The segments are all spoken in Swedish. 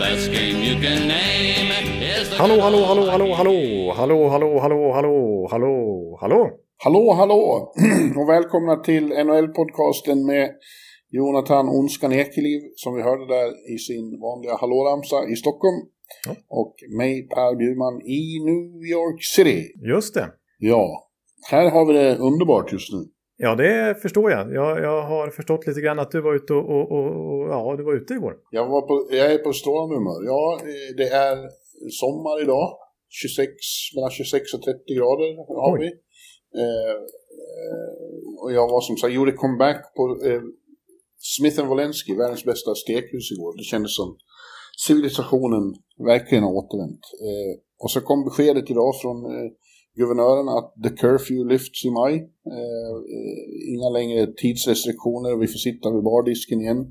And the best game you can name is the Hallå, hallå, hallå, hallå, hallå, hallå, hallå, hallå, hallå, hallå, hallå. Hallå, hallå och välkomna till NHL-podcasten med Jonathan Onskan Ekeliv som vi hörde där i sin vanliga hallåramsa i Stockholm. Ja. Och mig Per Bjurman i New York City. Just det. Ja, här har vi det underbart just nu. Ja, det förstår jag. jag. Jag har förstått lite grann att du var ute och, och, och, och ja, du var ute igår. Jag, var på, jag är på strålande humör. Ja, det är sommar idag. 26, mellan 26 och 30 grader har Oj. vi. Eh, och jag var som sagt, gjorde comeback på eh, Smith Wolenski, världens bästa stekhus igår. Det kändes som civilisationen verkligen har återvänt. Eh, och så kom beskedet idag från eh, guvernören att the curfew lifts i maj. Eh, eh, inga längre tidsrestriktioner, vi får sitta vid bardisken igen.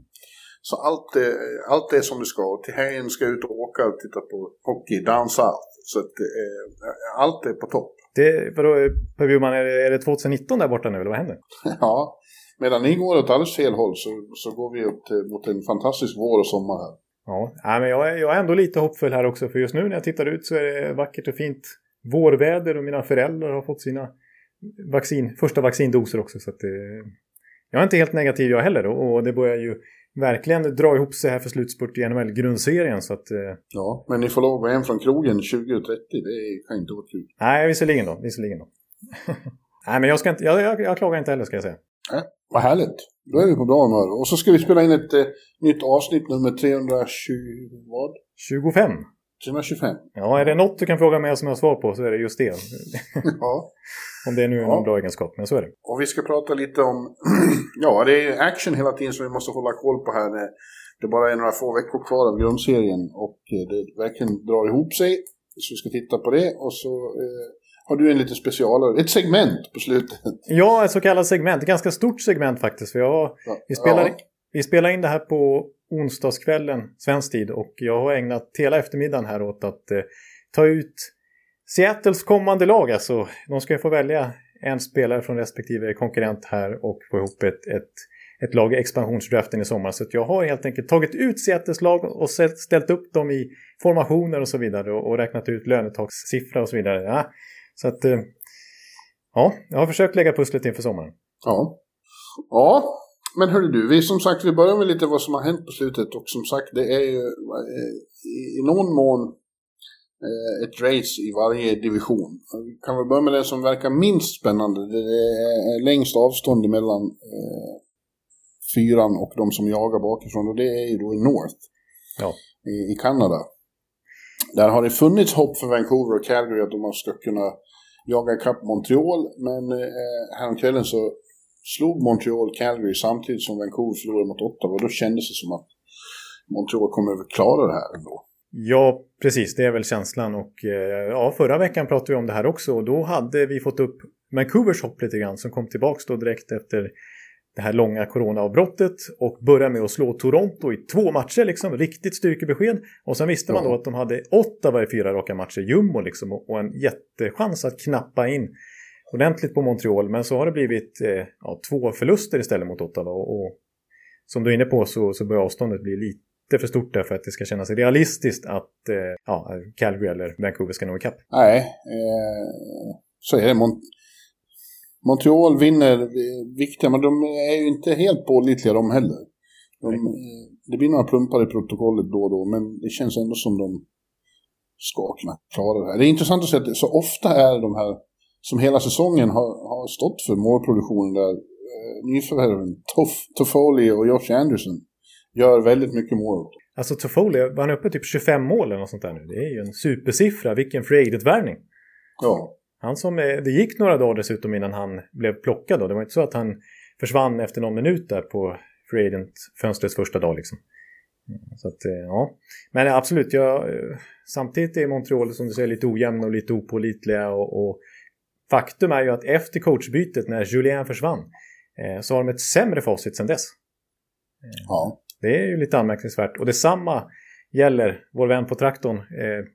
Så allt är, allt är som det ska. Och till helgen ska jag ut och åka och titta på hockey down south. Så att, eh, allt är på topp. Det, vadå, Per Bjurman, är det, är det 2019 där borta nu eller vad händer? Ja, medan ni går åt alldeles fel håll så, så går vi upp till, mot en fantastisk vår och sommar här. Ja, men jag är, jag är ändå lite hoppfull här också för just nu när jag tittar ut så är det vackert och fint vårväder och mina föräldrar har fått sina vaccin, första vaccindoser också. Så att, eh, jag är inte helt negativ jag heller och, och det börjar ju verkligen dra ihop sig här för slutspurt i NHL-grundserien. Så att, eh, Ja, men ni får lov att hem från krogen 2030, det kan inte vara kul. nej, visserligen då. Visserligen då. nej, men jag, ska inte, jag, jag, jag klagar inte heller ska jag säga. Äh, vad härligt, då är vi på bra humör. Och så ska vi spela in ett eh, nytt avsnitt nummer 320, vad? 25. 325. Ja, är det något du kan fråga mig som jag har svar på så är det just det. Ja, Om det nu är Ja. någon bra egenskap, men så är det. och vi ska prata lite om, ja det är action hela tiden som vi måste hålla koll på här. Det bara är några få veckor kvar av grundserien och eh, det verkligen drar ihop sig. Så vi ska titta på det och så eh, har du en liten specialare, ett segment på slutet. Ja, ett så kallat segment. Ett ganska stort segment faktiskt. För jag, Ja. vi, spelar, Ja. vi spelar in det här på onsdagskvällen, svensk tid. Och jag har ägnat hela eftermiddagen här åt att eh, ta ut Seattles kommande lag. Alltså, de ska ju få välja en spelare från respektive konkurrent här och få ihop ett, ett, ett lag i expansionsdraften i sommar. Så att jag har helt enkelt tagit ut Seattles lag och ställt upp dem i formationer och så vidare. Och, och räknat ut lönetakssiffra och så vidare. Ja, så att... Eh, ja, jag har försökt lägga pusslet inför sommaren. Ja. Ja, men hörru du, vi som sagt, vi börjar med lite vad som har hänt på slutet och som sagt, det är ju eh, i, någon mån eh, ett race i varje division. Vi kan väl börja med det som verkar minst spännande. Det är längst avstånd mellan eh, fyran och de som jagar bakifrån och det är ju då i North Ja. i, i Kanada. Där har det funnits hopp för Vancouver och Calgary att de ska kunna jaga ikapp Montreal, men eh, häromkvällen så slog Montreal Calgary samtidigt som Vancouver förlorade mot Ottawa och då kändes det som att Montreal kommer att klara det här ändå. Ja, precis. Det är väl känslan. Och eh, ja, förra veckan pratade vi om det här också. Och då hade vi fått upp Vancouvers hopp lite grann. Som kom tillbaka då direkt efter det här långa coronaavbrottet. Och började med att slå Toronto i två matcher liksom. Riktigt styrkebesked. Och sen visste man då att de hade Ottawa i fyra raka matcher. Jumbo liksom. Och en jättechans att knappa in ordentligt på Montreal. Men så har det blivit eh, ja, två förluster istället mot Ottawa. Och, och som du är inne på så, så börjar avståndet bli lite för stort där för att det ska kännas realistiskt att eh, ja, Calgary eller Vancouver ska nå ikapp. Nej, eh, så är det. Mon- Montreal vinner eh, viktiga, men de är ju inte helt pålitliga de heller. De, eh, det blir några plumpar i protokollet då och då, men det känns ändå som de ska kunna klara det här. Det är intressant att se att så ofta är de här som hela säsongen har, har stått för målproduktionen där eh, nyförvärven Toff- Toffoli och Josh Anderson gör väldigt mycket mål. Alltså Toffoli, var han uppe typ 25 mål eller något sånt där nu? Det är ju en supersiffra, vilken free agent-värvning. Ja, Han som, eh, det gick några dagar dessutom innan han blev plockad då. Det var inte så att han försvann efter någon minut där på free agent-fönstrets första dag liksom. Så att, eh, ja. Men absolut, jag, eh, samtidigt är Montreal som du säger lite ojämna och lite opålitliga. Och, och, faktum är ju att efter coachbytet när Julien försvann eh, så har de ett sämre facit sedan dess. Ja. Det är ju lite anmärkningsvärt. Och detsamma gäller vår vän på traktorn, eh,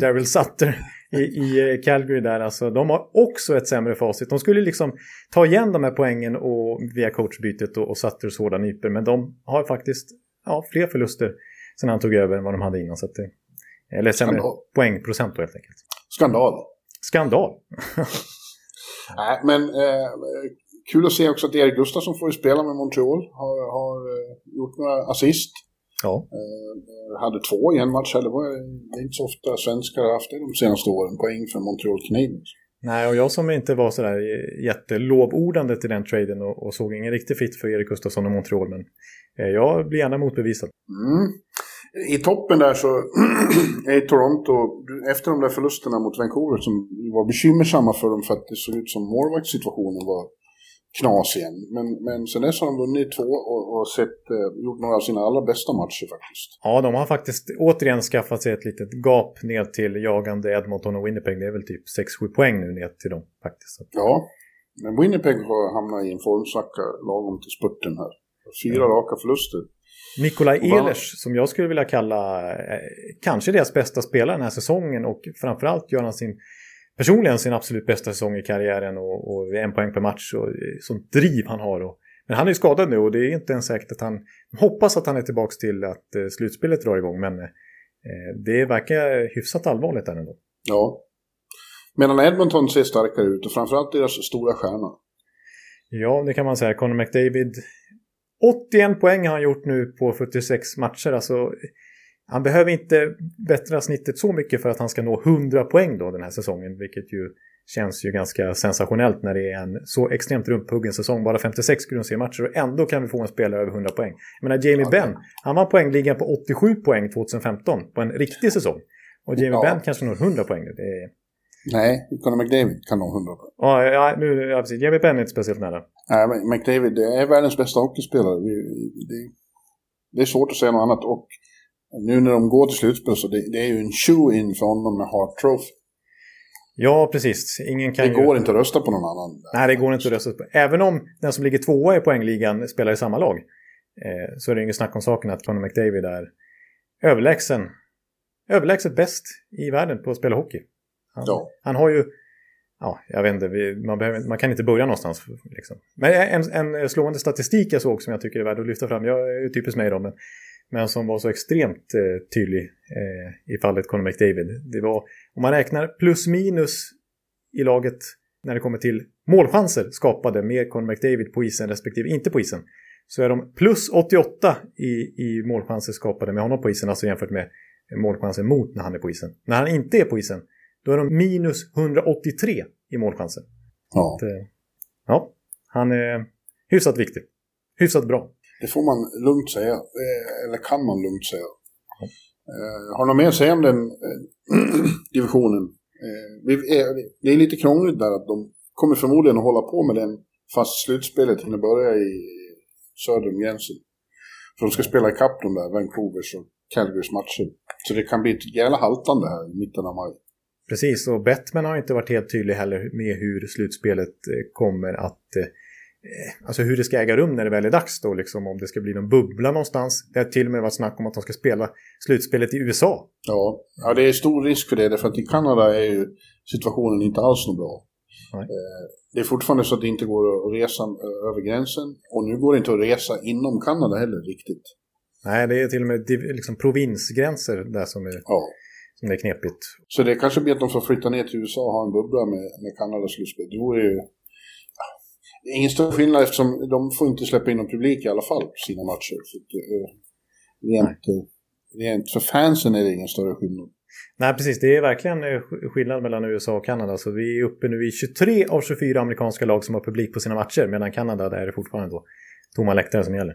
Daryl Sutter i, i Calgary där. Alltså, de har också ett sämre facit. De skulle liksom ta igen de här poängen och, via coachbytet och, och Sutters hårda nyper. Men de har faktiskt ja, fler förluster sen han tog över än vad de hade innan. Så att, eller sämre Skandal. poängprocent då helt enkelt. Skandal. Skandal. Nej, men eh, kul att se också att Erik Gustafsson får spela med Montreal. Har, har eh, gjort några assist. Ja, Eh, hade två i en match. Eller var det är inte så ofta svenskar har haft det de senaste åren. Poäng för Montreal Canadiens. Nej, och jag som inte var sådär jättelovordande till den traden och, och såg ingen riktig fit för Erik Gustafsson och Montreal. Men eh, jag blir gärna motbevisad. Mm. I toppen där så är Toronto, efter de där förlusterna mot Vancouver som var bekymmersamma för dem för att det såg ut som målvaktssituationen var knas igen. Men, men sen dess har de vunnit två och, och sett, eh, gjort några av sina allra bästa matcher faktiskt. Ja, de har faktiskt återigen skaffat sig ett litet gap ner till jagande Edmonton och Winnipeg. Det är väl typ 6-7 poäng nu ner till dem faktiskt. Ja, men Winnipeg har hamnat i en formsvacka lagom till spurten här. Fyra raka förluster. Nikolaj Ehlers, som jag skulle vilja kalla eh, kanske deras bästa spelare den här säsongen och framförallt gör han sin personligen sin absolut bästa säsong i karriären och, och en poäng per match och eh, sånt driv han har. Och, men han är ju skadad nu och det är inte ens säkert att han hoppas att han är tillbaka till att eh, slutspelet drar igång men eh, det verkar hyfsat allvarligt där ändå. Ja. Medan Edmonton ser starkare ut och framförallt deras stora stjärna. Ja, det kan man säga. Conor McDavid 81 poäng har han gjort nu på 46 matcher. Alltså, han behöver inte bättra snittet så mycket för att han ska nå 100 poäng då den här säsongen. Vilket ju känns ju ganska sensationellt när det är en så extremt rumphuggen säsong. Bara 56 grundseriematcher och ändå kan vi få en spelare över 100 poäng. Jag menar Jamie Ja, Benn, han var poängligan på 87 poäng 2015 på en riktig säsong. Och Jamie Ja. Benn kanske når 100 poäng nu. Det är... Nej, Conor McDavid kan nå 100 poäng. ja, ja, nu, ja, precis. Jamie Benn är inte speciellt nära. Nej, men McDavid är världens bästa hockeyspelare. Det, det är svårt att säga något annat. Och nu när de går till slutspel så det, det är ju en shoe-in för honom med Hart Trophy. Ja, precis. Ingen kan Det ju... går inte att rösta på någon annan. Nej, det går inte att rösta på. Även om den som ligger tvåa i poängligan spelar i samma lag eh, så är det inget snack om saken att Conor McDavid är överlägsen, överlägset bäst i världen på att spela hockey. Han, Ja. han har ju, ja, jag vet inte, vi, man, behöver, man kan inte börja någonstans. Liksom. Men en, en slående statistik jag såg som jag tycker är värd att lyfta fram, jag är ju typiskt mig då, men, men som var så extremt eh, tydlig eh, i fallet Conor McDavid. Det var, om man räknar plus minus i laget när det kommer till målchanser skapade med Conor McDavid på isen respektive inte på isen. Så är de plus 88 i, i målchanser skapade med honom på isen, alltså jämfört med målchanser mot när han är på isen. När han inte är på isen, då är de minus 183 i målchanser. Ja, Att, eh, ja, han är hyfsat viktig. Hyfsat bra. det får man lugnt säga. Eh, Eller kan man lugnt säga. Eh, Har du något mer att säga om den divisionen? Vi- Det är lite krångligt där att de kommer förmodligen att hålla på med den fast slutspelet hinner börja i söder om gränsen. För de ska spela ikapp de där Vancouvers och Calgarys matcher. Så det kan bli ett jävla haltande här i mitten av maj. Precis, och Bettman har inte varit helt tydlig heller med hur slutspelet eh, kommer att... eh, Alltså hur det ska äga rum när det väl är dags då, liksom om det ska bli någon bubbla någonstans. Det har till och med varit snack om att de ska spela slutspelet i USA. Ja, ja, det är stor risk för det, därför att i Kanada är ju situationen inte alls något bra. Nej. Eh, Det är fortfarande så att det inte går att resa eh, över gränsen, och nu går det inte att resa inom Kanada heller riktigt. Nej, det är till och med liksom provinsgränser där som är, Ja. Som är knepigt. Så det kanske blir att de får flytta ner till USA och ha en bubbla med, med Kanadas slutspel. Det vore ju... ja, Det är ingen större skillnad eftersom de får inte släppa in någon publik i alla fall på sina matcher. Så att, eh, rent, eh, rent för fansen är det ingen större skillnad. Nej, precis. Det är verkligen eh, sk- skillnad mellan USA och Kanada. Så vi är uppe nu i 23 av 24 amerikanska lag som har publik på sina matcher. Medan Kanada, där är det fortfarande då tomma läktare som gäller.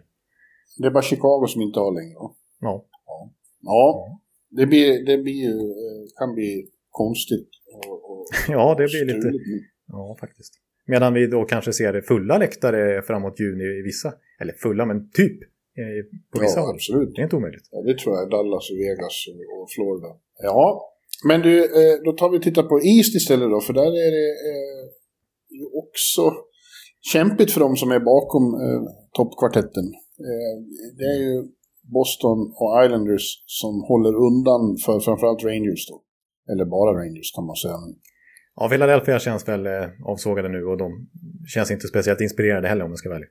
Det är bara Chicago som inte har längre. va? Ja, Ja, det, blir, det blir, eh, kan bli konstigt. Och, och ja det blir lite... Ja, faktiskt. Medan vi då kanske ser fulla läktare framåt juni i vissa, eller fulla men typ eh, på vissa ja, absolut. Det är inte omöjligt. Ja, det tror jag. Dallas Vegas och Florida. Ja, men du, eh, då tar vi och tittar på East istället då, för där är det ju också kämpigt för dem som är bakom eh, toppkvartetten. Det är ju Boston och Islanders som håller undan för framförallt Rangers då. Eller bara Rangers kan man säga. Ja, Philadelphia känns väl eh, avsågade nu och de känns inte speciellt inspirerade heller om man ska välja.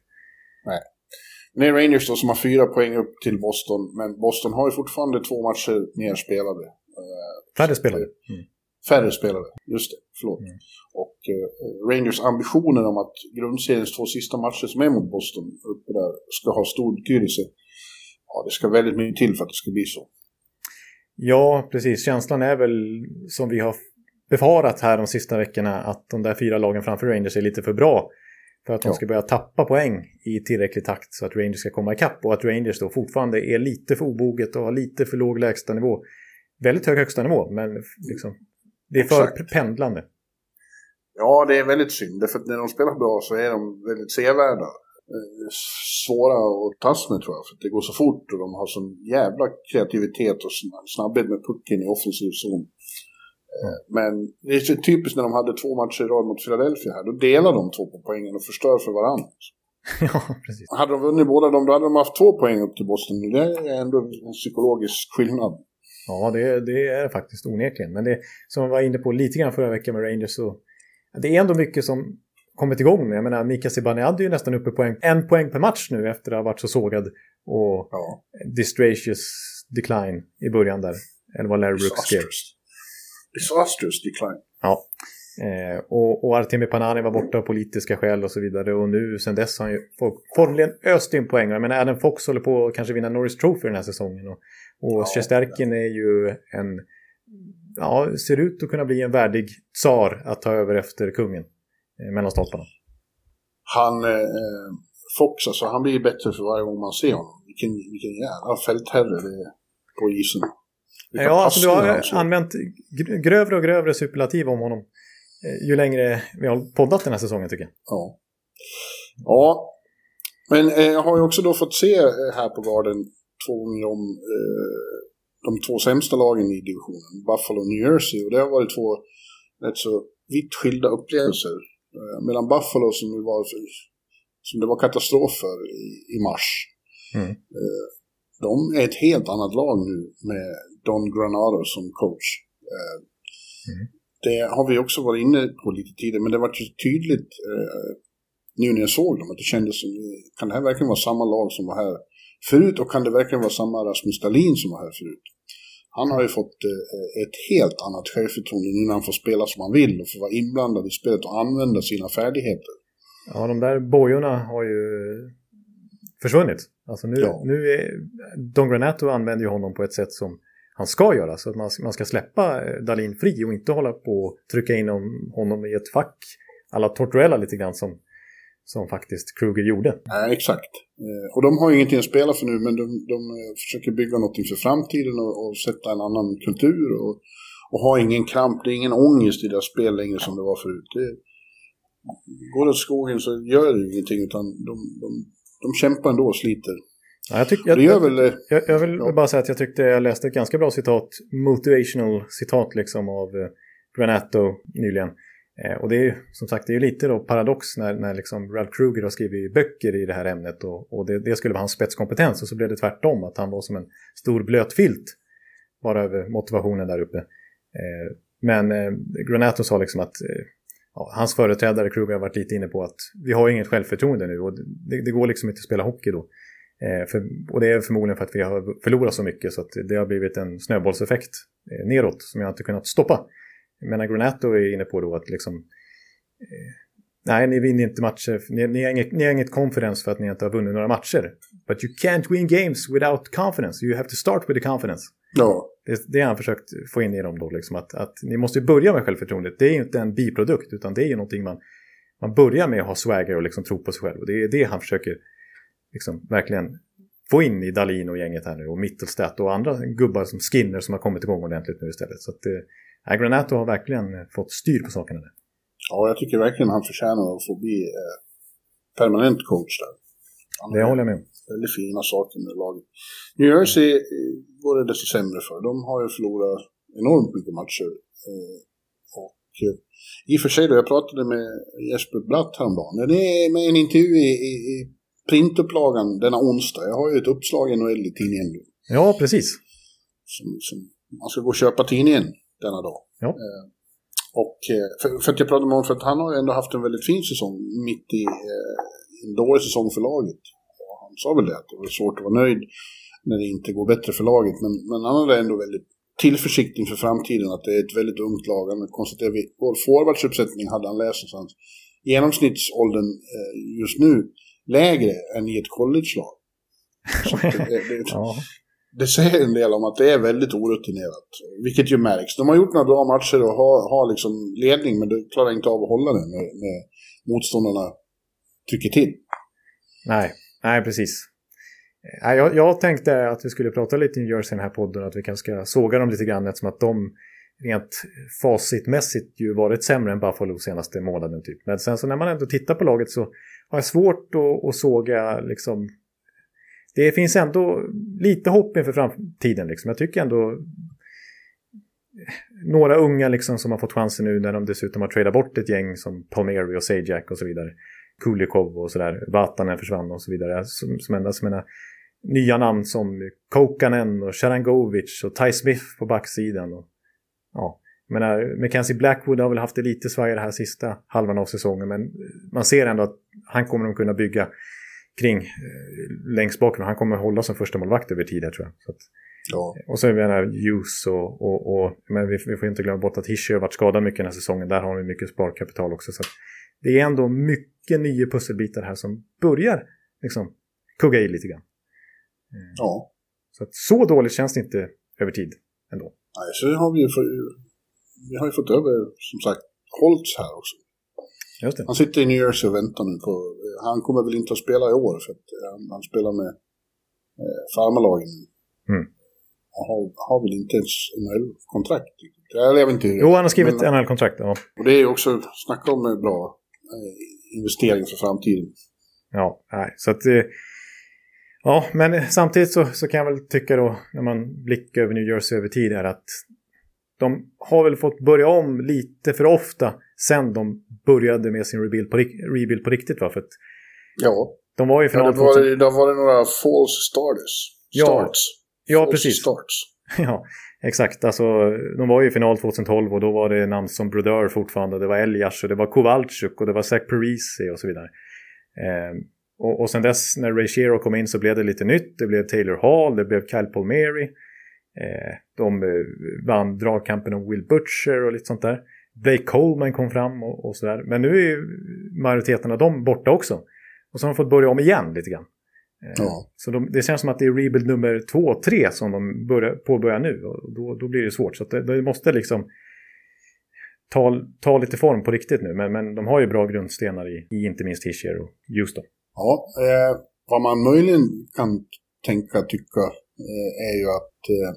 Nej. Det är Rangers då som har fyra poäng upp till Boston, men Boston har ju fortfarande två matcher mer spelade. Eh, Färre spelare. Mm. Färre spelare, just det. Förlåt. Mm. Och eh, Rangers ambitioner om att grundseriens två sista matcher som är mot Boston uppe där ska ha stor betydelse. Ja, det ska väldigt mycket till för att det ska bli så. Ja, precis. Känslan är väl som vi har befarat här de sista veckorna att de där fyra lagen framför Rangers är lite för bra för att de ska börja tappa poäng i tillräcklig takt så att Rangers ska komma ikapp och att Rangers då fortfarande är lite för oboget och har lite för låg lägstanivå. Väldigt hög högsta nivå, men liksom, det är för Exakt. pendlande. Ja, det är väldigt synd. För när de spelar bra så är de väldigt sevärda. Eh, Svåra att tas med tror jag, för det går så fort och de har sån jävla kreativitet och sn- snabbhet med pucken i offensiv zon. Eh, Men det är så typiskt när de hade två matcher i rad mot Philadelphia här. Då delar de två på poängen och förstör för varandra. ja, precis. Hade de vunnit båda dem, då hade de haft två poäng upp till Boston. Det är ändå en psykologisk skillnad. Ja, det, det är faktiskt onekligen. Men det som jag var inne på lite grann förra veckan med Rangers så det är ändå mycket som kommit igång. Jag menar, Mika Zibanejad är ju nästan uppe på en, en poäng per match nu efter att ha varit så sågad och Ja, distracious decline i början där. Eller vad Larry Brooks skrev. disastrous. Decline. Ja. Eh, och, och Artemi Panani var borta av politiska skäl och så vidare. Och nu sen dess har han ju for- formligen öst in poäng. Jag menar Adam Fox håller på att kanske vinna Norris Trophy den här säsongen. Och, och Ja, Shesterkin är ju en... Ja, ser ut att kunna bli en värdig tsar att ta över efter kungen. Eh, mellan stolparna. Han, eh, Fox alltså, han blir bättre för varje gång man ser honom. Vilken, vilken jävla fältherre det är på isen. Vilka Ja, alltså du har slår. använt gr- grövre och grövre superlativ om honom. eh, Ju längre vi har poddat den här säsongen tycker jag. Ja. Ja. Men eh, jag har ju också då fått se eh, här på Garden två gånger om eh, de två sämsta lagen i divisionen, Buffalo och New Jersey. Och det har varit två rätt så vitt skilda upplevelser. Eh, mellan Buffalo som var, som det var katastrof för i, i mars. Mm. Eh, de är ett helt annat lag nu med Don Granado som coach. Eh, Mm. Det har vi också varit inne på lite tidigare, men det var tydligt nu när jag såg dem att det kändes som, kan det här verkligen vara samma lag som var här förut och kan det verkligen vara samma Rasmus Dahlin som var här förut? Han har ju fått eh, ett helt annat självförtroende nu när han får spela som han vill och får vara inblandad i spelet och använda sina färdigheter. Ja, de där bojorna har ju försvunnit. Alltså nu, Ja. nu är, Don Granato använder ju honom på ett sätt som han ska göra. Så att man, man ska släppa eh, Dalin fri och inte hålla på och trycka in honom, honom i ett fack. Alla Tortorella lite grann som, som faktiskt Kruger gjorde. Nej, exakt. Eh, och de har ingenting att spela för nu, men de, de eh, försöker bygga något inför framtiden och, och sätta en annan kultur och, och ha ingen kramp, det är ingen ångest i deras spel längre som det var förut. Det, går det åt skogen så gör det ingenting, utan de, de, de kämpar ändå och sliter. Ja, jag, tyck, det gör väl... eh, jag, jag vill Ja. bara säga att jag tyckte jag läste ett ganska bra citat, motivational citat liksom av Granato nyligen. Eh, och det är ju som sagt det är ju lite då paradox när, när liksom Ralph Kruger har skrivit böcker i det här ämnet och, och det, det skulle vara hans spetskompetens och så blev det tvärtom att han var som en stor blöt filt bara över motivationen där uppe. Eh, men eh, Granato sa liksom att eh, ja, hans företrädare Kruger har varit lite inne på att vi har inget självförtroende nu och det, det går liksom inte att spela hockey då. Eh, för, och det är förmodligen för att vi har förlorat så mycket så att det har blivit en snöbollseffekt eh, neråt som jag inte kunnat stoppa. Men Granato är inne på då att liksom eh, Nej, ni vinner inte matcher. Ni, ni, har inget, ni har inget confidence för att ni inte har vunnit några matcher. But you can't win games without confidence. You have to start with the confidence. Ja, Det, det har han försökt få in i dem då, liksom att, att ni måste börja med självförtroendet. Det är ju inte en biprodukt, utan det är ju någonting man, man börjar med att ha swagger och liksom tro på sig själv. Och det är det han försöker liksom verkligen få in i Dalin och gänget här nu och Mittelstadt och andra gubbar som Skinner som har kommit igång ordentligt nu istället. Så att eh, Granato har verkligen fått styr på sakerna där. ja, jag tycker verkligen han förtjänar att få bli eh, permanent coach där. Han Det håller jag med om. väldigt fina saker med laget. New Jersey går det desto sämre för. De har ju förlorat enormt mycket matcher. Eh, och eh, i och för sig då, jag pratade med Jesper Blatt häromdagen. Det är med en intervju i, i, i printupplagan denna onsdag. Jag har ju ett uppslag i NHL i tidningen. Ja, precis. Som, som man ska gå och köpa tidningen denna dag. Ja. Eh, och för, för, att jag pratade med honom, för att han har ändå haft en väldigt fin säsong mitt i eh, en dålig säsong för laget. Och han sa väl det, att det var svårt att vara nöjd när det inte går bättre för laget. Men, men han hade ändå väldigt tillförsikt inför framtiden, att det är ett väldigt ungt lag. Han konstaterade att vår forwardsuppsättning hade han läst någonstans. Genomsnittsåldern eh, just nu lägre än i ett college-lag. det, det, ja. det, säger en del om att det är väldigt orutinerat, vilket ju märks. De har gjort några bra matcher och har, har liksom ledning, men de klarar inte av att hålla den när, när motståndarna trycker till. Nej, nej precis. Jag, jag tänkte att vi skulle prata lite New Jersey i den här podden, att vi kanske ska såga dem lite grann eftersom att de rent facitmässigt ju varit sämre än Buffalo senaste månaden typ. Men sen så när man ändå tittar på laget så har jag svårt att, att såga liksom. Det finns ändå lite hopp inför framtiden liksom. Jag tycker ändå några unga liksom som har fått chansen nu när de dessutom har tradat bort ett gäng som Palmieri och Sajak och så vidare. Kulikov och sådär. Vatanen försvann och så vidare. Som, som enda, som menar, nya namn som Kokanen och Sharangovic och Ty Smith på backsidan. Och, ja. Jag menar, Mackenzie Blackwood har väl haft det lite svajigare här sista halvan av säsongen men man ser ändå att han kommer de kunna bygga kring eh, längst bak. Han kommer hålla som första målvakt över tid här tror jag. Så att, ja. Och så är det Hughes och, och, och men vi, vi, får inte glömma bort att Hischer har varit skadad mycket den här säsongen. Där har vi mycket sparkapital också. Så det är ändå mycket nya pusselbitar här som börjar liksom kugga i lite grann. Ja. Så, att så dåligt känns det inte över tid ändå. Nej, så har vi ju vi har ju fått över, som sagt, Holtz här också. Han sitter i New Jersey och väntar nu på, han kommer väl inte att spela i år för att han, han spelar med eh, farmarlagen. Mm. Han har, har väl inte ens NHL-kontrakt. Jag vet inte. Jo, han har skrivit NHL-kontrakt, ja. Och det är ju också, snacka om bra eh, investering för framtiden. Ja, nej, så att det... Eh, Ja, men samtidigt så, så kan jag väl tycka då när man blickar över New Jersey över tid här att de har väl fått börja om lite för ofta sen de började med sin rebuild på, rebuild på riktigt. Va? För att ja. De var final... Ja, det, var, det var det några false starters. Starts. Ja, ja precis. Starts. ja, exakt. Alltså, de var ju i final 2012 och då var det namn som Brodeur fortfarande. Det var Elias och det var Kowalczyk och det var Zach Parisi och så vidare. Eh, och, och sen dess när Ray Shero kom in så blev det lite nytt. Det blev Taylor Hall, det blev Kyle Palmieri. Eh, de eh, vann dragkampen om Will Butcher och lite sånt där. Blake Coleman kom fram och, och sådär. Men nu är ju majoriteten av dem borta också. Och så har de fått börja om igen lite grann. Eh, ja. Så de, det känns som att det är rebuild nummer två och tre som de börjar, påbörjar nu. Och då, då blir det svårt. Så det, det, måste liksom ta, ta lite form på riktigt nu. Men, men de har ju bra grundstenar i, i inte minst Hischer och Houston. Ja, eh, vad man möjligen kan tänka, tycka, eh, är ju att eh,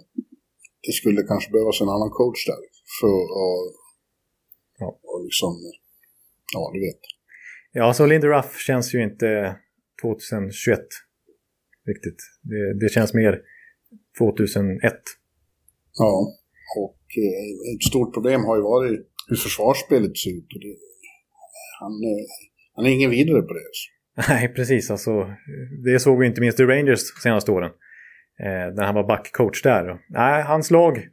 det skulle kanske behövas en annan coach där. För att ja. och liksom, ja du vet. Ja, så Lindy Ruff känns ju inte 2021 riktigt. Det, det känns mer 2001. Ja, och eh, ett stort problem har ju varit hur försvarsspelet ser ut. Han, han är ingen vidare på det. Nej, precis. Alltså, det såg vi inte minst i Rangers senaste åren. Eh, när han var backcoach där. Nej, hans lag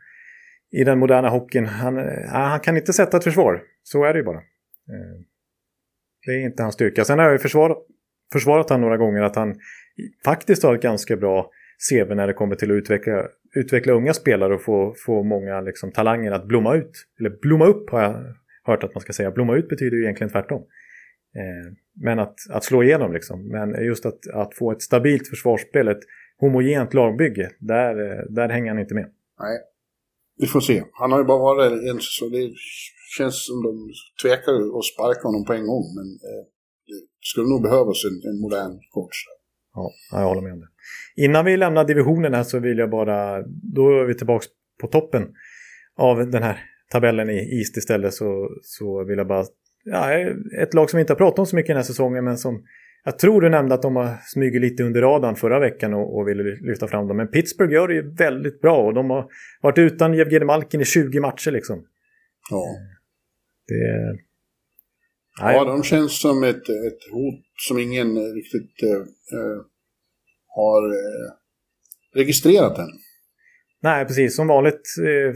i den moderna hockeyn, han, eh, han kan inte sätta ett försvar. Så är det ju bara. Eh, det är inte hans styrka. Sen har jag ju försvarat, försvarat han några gånger att han faktiskt har ett ganska bra CV när det kommer till att utveckla, utveckla unga spelare och få, få många liksom, talanger att blomma ut. Eller blomma upp har jag hört att man ska säga. Blomma ut betyder ju egentligen tvärtom. Eh, men att, att slå igenom liksom. Men just att, att få ett stabilt försvarsspel, ett homogent lagbygge, där, eh, där hänger han inte med. Nej, vi får se. Han har ju bara varit en så det känns som de tvekar att sparka honom på en gång. Men eh, det skulle nog behövas en, en modern coach. Ja, jag håller med om det. Innan vi lämnar divisionen här så vill jag bara, då är vi tillbaka på toppen av den här tabellen i East istället så, så vill jag bara ja, ett lag som vi inte har pratat om så mycket den här säsongen men som jag tror du nämnde att de har smugit lite under radarn förra veckan och, och ville lyfta fram dem. Men Pittsburgh gör det ju väldigt bra och de har varit utan Jevgenij Malkin i 20 matcher liksom. Ja. Det... Nej. Ja, de känns som ett, ett hot som ingen riktigt eh, eh har eh, registrerat än. Nej, precis. Som vanligt. Eh,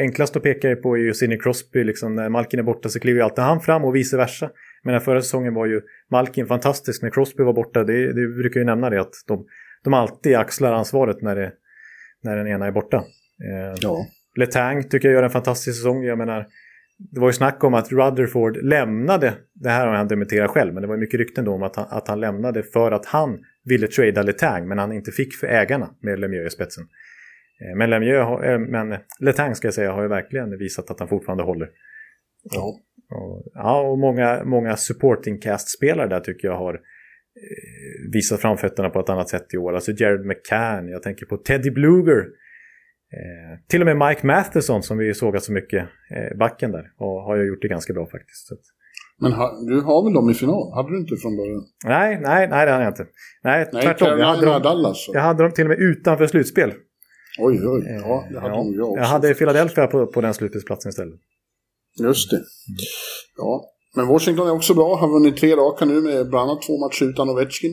enklast att peka på är ju Sidney Crosby. Liksom, när Malkin är borta så kliver ju alltid han fram och vice versa. Men den förra säsongen var ju Malkin fantastisk när Crosby var borta. Det, det brukar ju nämna det att de, de alltid axlar ansvaret när, det, när den ena är borta. Eh, ja. Letang tycker jag gör en fantastisk säsong. Jag menar, det var ju snack om att Rutherford lämnade, det här har han dementerat själv, men det var mycket rykten då om att han, att han lämnade för att han ville trada Letang, men han inte fick för ägarna med Lemieux i spetsen. Eh, men Lemieux, eh, men Letang ska jag säga, har ju verkligen visat att han fortfarande håller. Ja. Och, ja, och många, många supporting cast-spelare där tycker jag har eh, visat framfötterna på ett annat sätt i år. Alltså Jared McCann, jag tänker på Teddy Bluger. Eh, till och med Mike Matheson som vi sågat så mycket, eh, backen där, och har ju gjort det ganska bra faktiskt. Men ha, du har väl dem i final? Hade du inte från början? Nej, nej, nej det hade jag inte. Nej, nej tvärtom. Jag hade, dem, Dallas, jag hade dem till och med utanför slutspel. Oj, oj. Ja, det hade ja. jag också. Jag hade Philadelphia på, på den slutspelsplatsen istället. Just det. Ja, men Washington är också bra. Har vunnit tre raka nu med bland annat två matcher utan Ovechkin.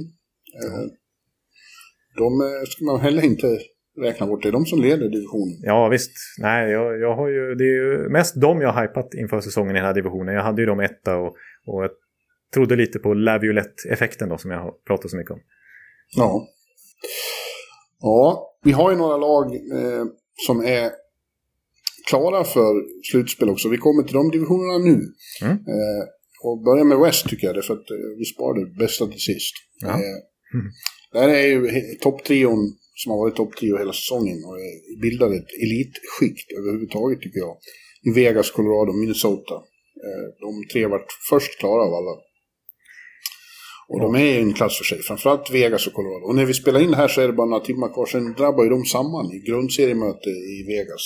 Mm. De eh, ska man heller inte räkna bort. Det är de som leder divisionen. Ja, visst. Nej, jag, jag har ju, det är ju mest de jag har hypat inför säsongen i den här divisionen. Jag hade ju dem etta och, och jag trodde lite på Laviolette-effekten då som jag har pratat så mycket om. Ja. Ja, vi har ju några lag eh, som är klara för slutspel också. Vi kommer till de divisionerna nu. Mm. Eh, och börja med West tycker jag, för att eh, vi sparar det bästa till sist. Ja. Eh, mm. Där är ju topptrion som har varit topptrio hela säsongen och bildar ett elitskikt överhuvudtaget tycker jag. I Vegas, Colorado, Minnesota. Eh, de tre har varit först klara av alla. Och de är en klass för sig, framförallt Vegas och Colorado. Och när vi spelar in det här så är det bara några timmar kvar, sen drabbar ju de samman i grundseriemöte i Vegas.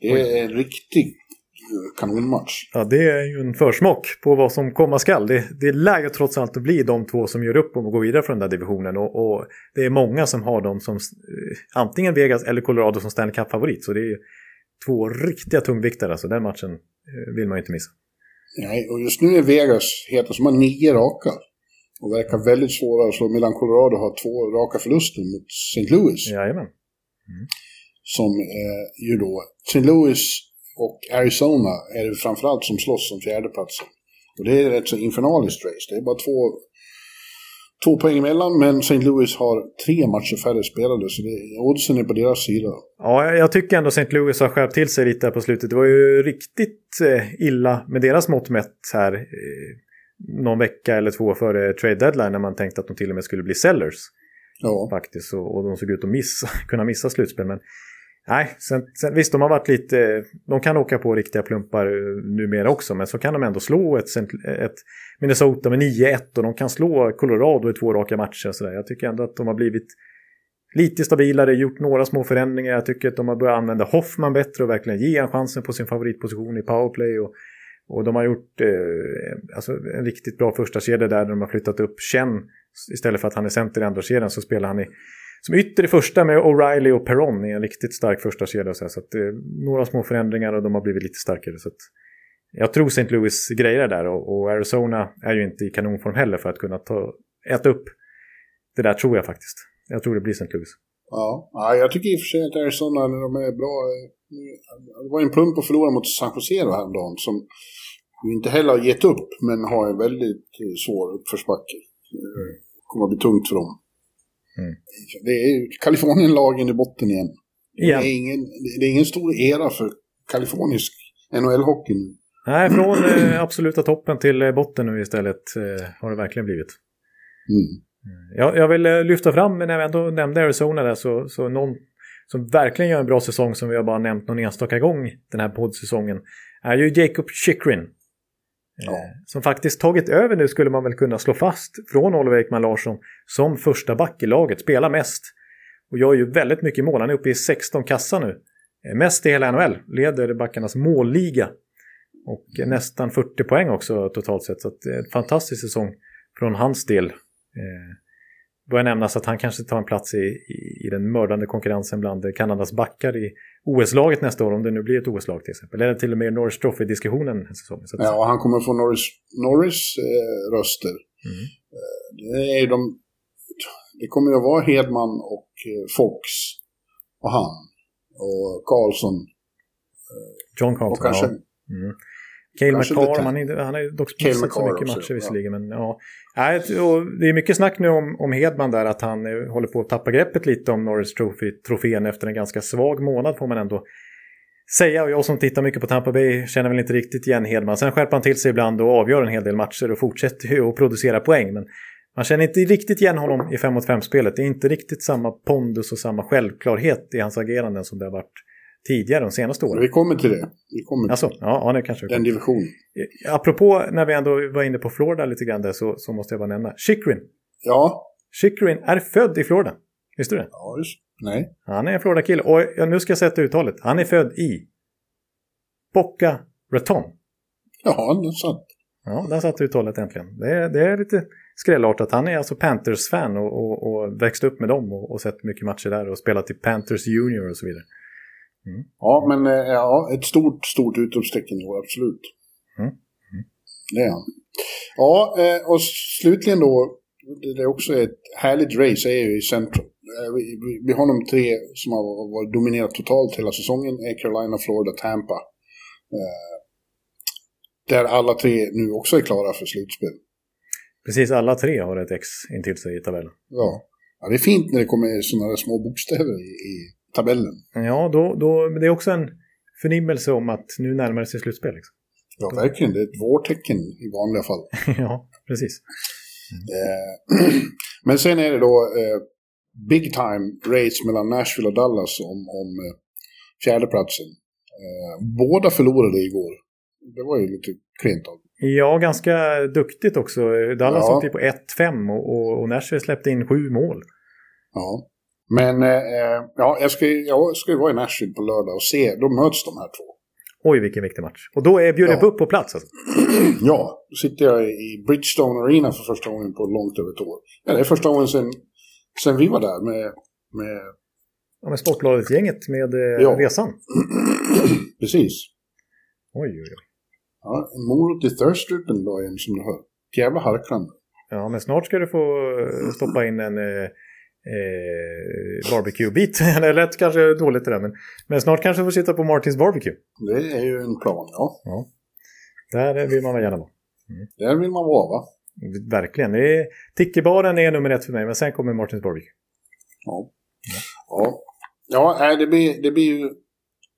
Det är en riktig kanonmatch. Ja, det är ju en försmak på vad som komma skall. Det, det lär ju trots allt att bli de två som gör upp om att gå vidare från den där divisionen. Och, och det är många som har dem som eh, antingen Vegas eller Colorado som Stanley Cup-favorit. Så det är två riktiga tungviktare, så den matchen eh, vill man ju inte missa. Nej, och just nu är Vegas heta som har nio raka. Och verkar väldigt svåra att slå, medan Colorado har två raka förluster mot St. Louis. Jajamän. Mm. Som eh, ju då, St. Louis och Arizona är det framförallt som slåss om fjärdeplatsen. Och det är ett så infernaliskt race. Det är bara två, två poäng emellan, men St. Louis har tre matcher färre spelade, så det, oddsen är på deras sida. Ja, jag tycker ändå St. Louis har skärpt till sig lite på slutet. Det var ju riktigt eh, illa med deras mått mätt här eh, någon vecka eller två före trade deadline när man tänkte att de till och med skulle bli sellers. Ja. Faktiskt, och, och de såg ut att missa, kunna missa slutspel. Men Nej, sen, sen, visst de har varit lite, de kan åka på riktiga plumpar eh, numera också, men så kan de ändå slå ett, ett Minnesota med 9-1 och de kan slå Colorado i två raka matcher. Så där. Jag tycker ändå att de har blivit lite stabilare, gjort några små förändringar. Jag tycker att de har börjat använda Hoffman bättre och verkligen ge en chansen på sin favoritposition i powerplay. Och, och de har gjort eh, alltså en riktigt bra första kedja där de har flyttat upp Chen. Istället för att han är center i andra kedjan så spelar han i som ytter i första med O'Reilly och Perron i en riktigt stark första kedja. Så, så att, eh, några små förändringar och de har blivit lite starkare. Så att, jag tror St. Louis grejer där och, och, Arizona är ju inte i kanonform heller för att kunna ta, äta upp det där tror jag faktiskt. Jag tror det blir St. Louis. Ja, ja jag tycker i och för sig att Arizona, när de är bra... Eh, det var en plump att förlora mot San Jose häromdagen som inte heller har gett upp men har en väldigt eh, svår uppförsbacke. Det kommer att bli tungt för dem. Mm. Det är Kalifornien-lagen i botten igen. igen. Det, är ingen, det är ingen stor era för kalifornisk NHL-hockey nu. Nej, från eh, absoluta toppen till eh, botten nu istället eh, har det verkligen blivit. Mm. Jag, jag vill lyfta fram, när vi ändå nämnde Arizona där, så, så någon som verkligen gör en bra säsong som vi har bara nämnt någon enstaka gång den här poddsäsongen är ju Jacob Chikrin. Ja. Eh, som faktiskt tagit över nu skulle man väl kunna slå fast från Oliver Ekman Larsson som första back i laget, spelar mest. Och gör ju väldigt mycket mål, han är uppe i 16 kassa nu. Eh, mest i hela NHL, leder backarnas målliga. Och nästan 40 poäng också totalt sett, så det är en fantastisk säsong från hans del. Eh, börjar nämnas att han kanske tar en plats i, i, i den mördande konkurrensen bland Kanadas backar i OS-laget nästa år, om det nu blir ett OS-lag till exempel. Eller till och med Norris Trophy-diskussionen. Ja, och han kommer få Norris, Norris eh, röster. Mm. Eh, det, är de, det kommer ju att vara Hedman och eh, Fox och han och Karlsson. John Carlson, och kanske, ja. Mm. Cale McCarr, han, han har dock missat så mycket matcher också, visserligen. Ja. Men, ja. det är mycket snack nu om, om Hedman där, att han eh, håller på att tappa greppet lite om Norris Trophy-trofén efter en ganska svag månad får man ändå säga. Och jag som tittar mycket på Tampa Bay känner väl inte riktigt igen Hedman. Sen skärper han till sig ibland och avgör en hel del matcher och fortsätter ju att producera poäng. Men man känner inte riktigt igen honom i 5 mot 5-spelet. Det är inte riktigt samma pondus och samma självklarhet i hans ageranden som det har varit tidigare de senaste åren. Vi kommer till det. Vi kommer alltså, ja, ja, det kanske Den divisionen. Apropå när vi ändå var inne på Florida lite grann där så, så måste jag bara nämna Chikrin. Ja. Chikrin är född i Florida. Visste du det? Ja, just Nej. Han är en Florida-kille. Och nu ska jag sätta uttalet. Han är född i Boca Raton. Ja, det satt. Ja, där satt uttalet äntligen. Det är, det är lite skrällartat. Han är alltså Panthers-fan och, och, och växte upp med dem och, och sett mycket matcher där och spelat i Panthers Junior och så vidare. Mm. Ja, men eh, ja, ett stort, stort utropstecken år, absolut. Mm. Mm. Det är han. Ja, eh, och slutligen då, det är också ett härligt race är ju i centrum. Eh, vi, har de tre som har varit dominerat totalt hela säsongen, är Carolina, Florida, Tampa. Där alla tre nu också är klara för slutspel. Precis, alla tre har ett X intill sig i tabellen. Ja. ja, det är fint när det kommer sådana små bokstäver i, i tabellen. Ja, då, då, det är också en förnimmelse om att nu närmar det sig slutspel. Liksom. Ja, verkligen. Det är ett vårtecken i vanliga fall. ja, precis. Mm. Men sen är det då eh, big time race mellan Nashville och Dallas om, om eh, fjärdeplatsen. Eh, båda förlorade igår. Det var ju lite klent av Ja, ganska duktigt också. Dallas ja. åkte på 1-5 och, och, och Nashville släppte in sju mål. Ja. Men eh, ja, jag ska, jag ska ju vara i Nashville på lördag och se, då möts de här två. Oj, vilken viktig match. Och då är Bjurre ja. upp på plats alltså? ja, då sitter jag i Bridgestone Arena för första gången på långt över ett år. Ja, det är första gången sen, sen vi var där med... med... Ja, med Sportbladet-gänget med eh, ja. resan. Precis. Oj, oj, oj. Ja, en morot i thirstrupen då igen som du hör. Jävla harklande. Ja, men snart ska du få eh, stoppa in en... Eh eh, barbecue-bit. det lät kanske dåligt det där, men, men snart kanske vi får sitta på Martins barbecue. Det är ju en plan, ja. ja. Där vill man väl gärna vara. Mm. Där vill man vara, va? Verkligen. Tickebaren är nummer ett för mig, men sen kommer Martins barbecue. Ja. Ja, ja det, blir, det blir ju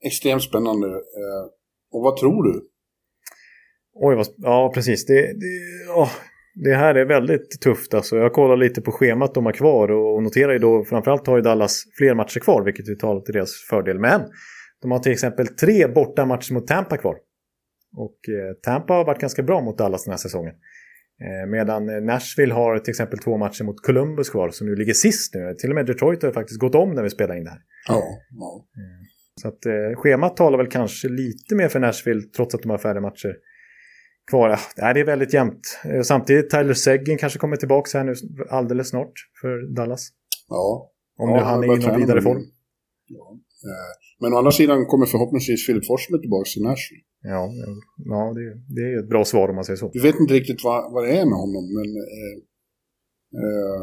extremt spännande. Eh, och vad tror du? Oj, vad, ja precis. Det, det, oh, det här är väldigt tufft alltså. Jag kollar lite på schemat de har kvar och noterar ju då framförallt har ju Dallas fler matcher kvar vilket ju talar till deras fördel. Men de har till exempel tre borta matcher mot Tampa kvar. Och eh, Tampa har varit ganska bra mot Dallas den här säsongen. Eh, medan Nashville har till exempel två matcher mot Columbus kvar som nu ligger sist nu. Till och med Detroit har faktiskt gått om när vi spelar in det här. Ja, ja. Eh, så att eh, schemat talar väl kanske lite mer för Nashville trots att de har färre matcher kvar. Ja, det är väldigt jämnt. Eh, samtidigt Tyler Seguin kanske kommer tillbaka här nu alldeles snart för Dallas. Ja. Om ja, han är i någon vidare form. Ja. Eh, men å andra sidan kommer förhoppningsvis Philip Forsberg tillbaka till Nashville. Ja, ja det, det är ett bra svar om man säger så. Vi vet inte riktigt vad, vad det är med honom, men eh, eh,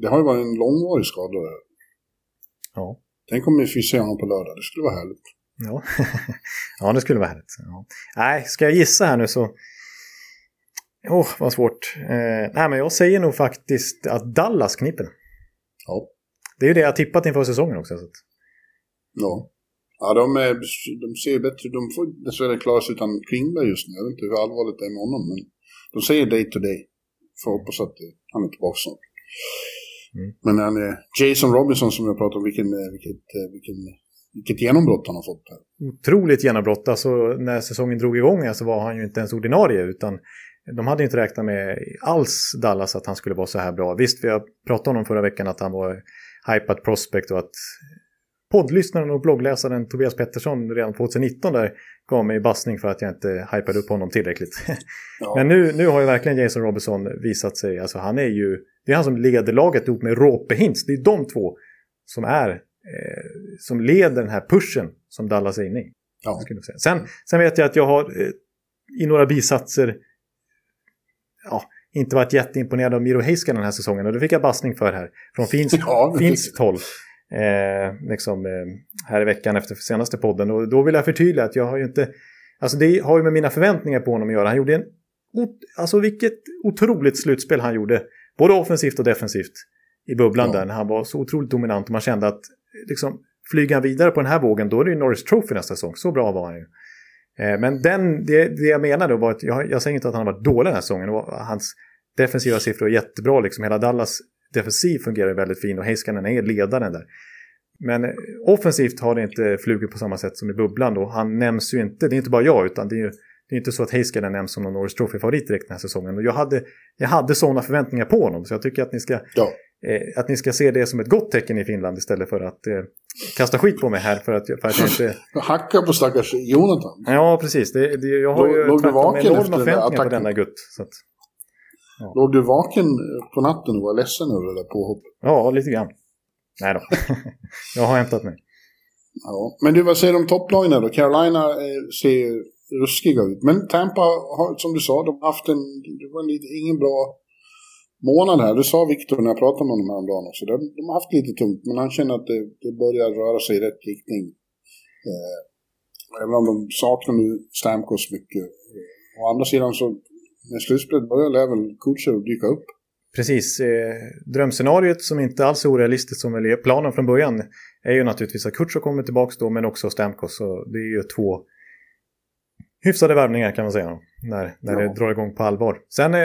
det har ju varit en långvarig skada. Ja. Tänk om vi se honom på lördag, det skulle vara härligt. Ja, ja det skulle vara härligt. Ja. Nej, ska jag gissa här nu så Åh, oh, vad svårt. Eh, nej, men jag säger nog faktiskt att Dallas kniper. Ja. Det är ju det jag tippat inför säsongen också. Så. Ja. Ja, de, är, de ser bättre. De får dessvärre klara sig utan Klingberg just nu. Jag vet inte hur allvarligt det är med honom, men de säger day to day. Får hoppas att han är tillbaka snart. Mm. Men han är Jason Robinson som jag pratade om, vilken, vilket, vilken, vilket genombrott han har fått. Här. Otroligt genombrott. Alltså, när säsongen drog igång så alltså, var han ju inte ens ordinarie, utan de hade inte räknat med alls Dallas att han skulle vara så här bra. Visst, vi har pratat om honom förra veckan att han var hypad prospect och att poddlyssnaren och bloggläsaren Tobias Pettersson redan 2019 där gav mig bassning för att jag inte hypade upp honom tillräckligt. Ja. Men nu, nu har ju verkligen Jason Robinson visat sig, alltså han är ju Det är han som leder laget ihop med Råpe Hintz. Det är de två som är eh, som leder den här pushen som Dallas är inne i. Ja. Sen, sen vet jag att jag har eh, i några bisatser ja, inte varit jätteimponerad av Miro Heiskanen den här säsongen. Och det fick jag bassning för här. Från finsk, Ja, finskt håll. Eh, liksom, eh, här i veckan efter senaste podden. Och då vill jag förtydliga att jag har ju inte... Alltså det har ju med mina förväntningar på honom att göra. Han gjorde en... Alltså vilket otroligt slutspel han gjorde. Både offensivt och defensivt. I bubblan Ja. där. När han var så otroligt dominant. Och man kände att liksom, flyger han vidare på den här vågen då är det ju Norris Trophy nästa säsong. Så bra var han ju. Eh, men den, det, det jag menade var att jag, jag säger inte att han har varit dålig den här säsongen. Hans defensiva siffror är jättebra. Liksom. Hela Dallas defensiv fungerar väldigt fint och Heiskanen är ledaren där. Men eh, offensivt har det inte flugit på samma sätt som i bubblan då. Han nämns ju inte, det är inte bara jag, utan det är ju det är inte så att Heiskanen nämns som någon Norris Trophy-favorit direkt den här säsongen. Och jag hade, jag hade sådana förväntningar på honom, så jag tycker att ni ska Ja eh, att ni ska se det som ett gott tecken i Finland istället för att eh, kasta skit på mig här för att, för att jag inte... Hacka på stackars Jonathan. Ja, precis. Det, det, jag har ju låg du vaken efter den där förväntningar på attacken? denna gutt. Så att, Låg du vaken på natten och var ledsen över det där påhoppet? ja, lite grann. Nej då. jag har hämtat mig. Ja. Men du, vad säger du om topplagen då? Carolina eh, ser ruskiga ut. Men Tampa har, som du sa, de har haft en... Det var en, ingen bra månad här. Det sa Viktor när jag pratade med honom häromdagen också. De, de har haft lite tungt, men han känner att det, det börjar röra sig i rätt riktning. Eh, även om de saknar nu Stamkos mycket. Eh, å andra sidan så, när slutspelet börjar lär väl Kutjer dyka upp. Precis. Eh, drömscenariot som inte alls är orealistiskt som väl är planen från början är ju naturligtvis att Kutjer kommer tillbaka då men också Stamkos. Så det är ju två hyfsade värvningar kan man säga. När, när Ja. det drar igång på allvar. Sen eh,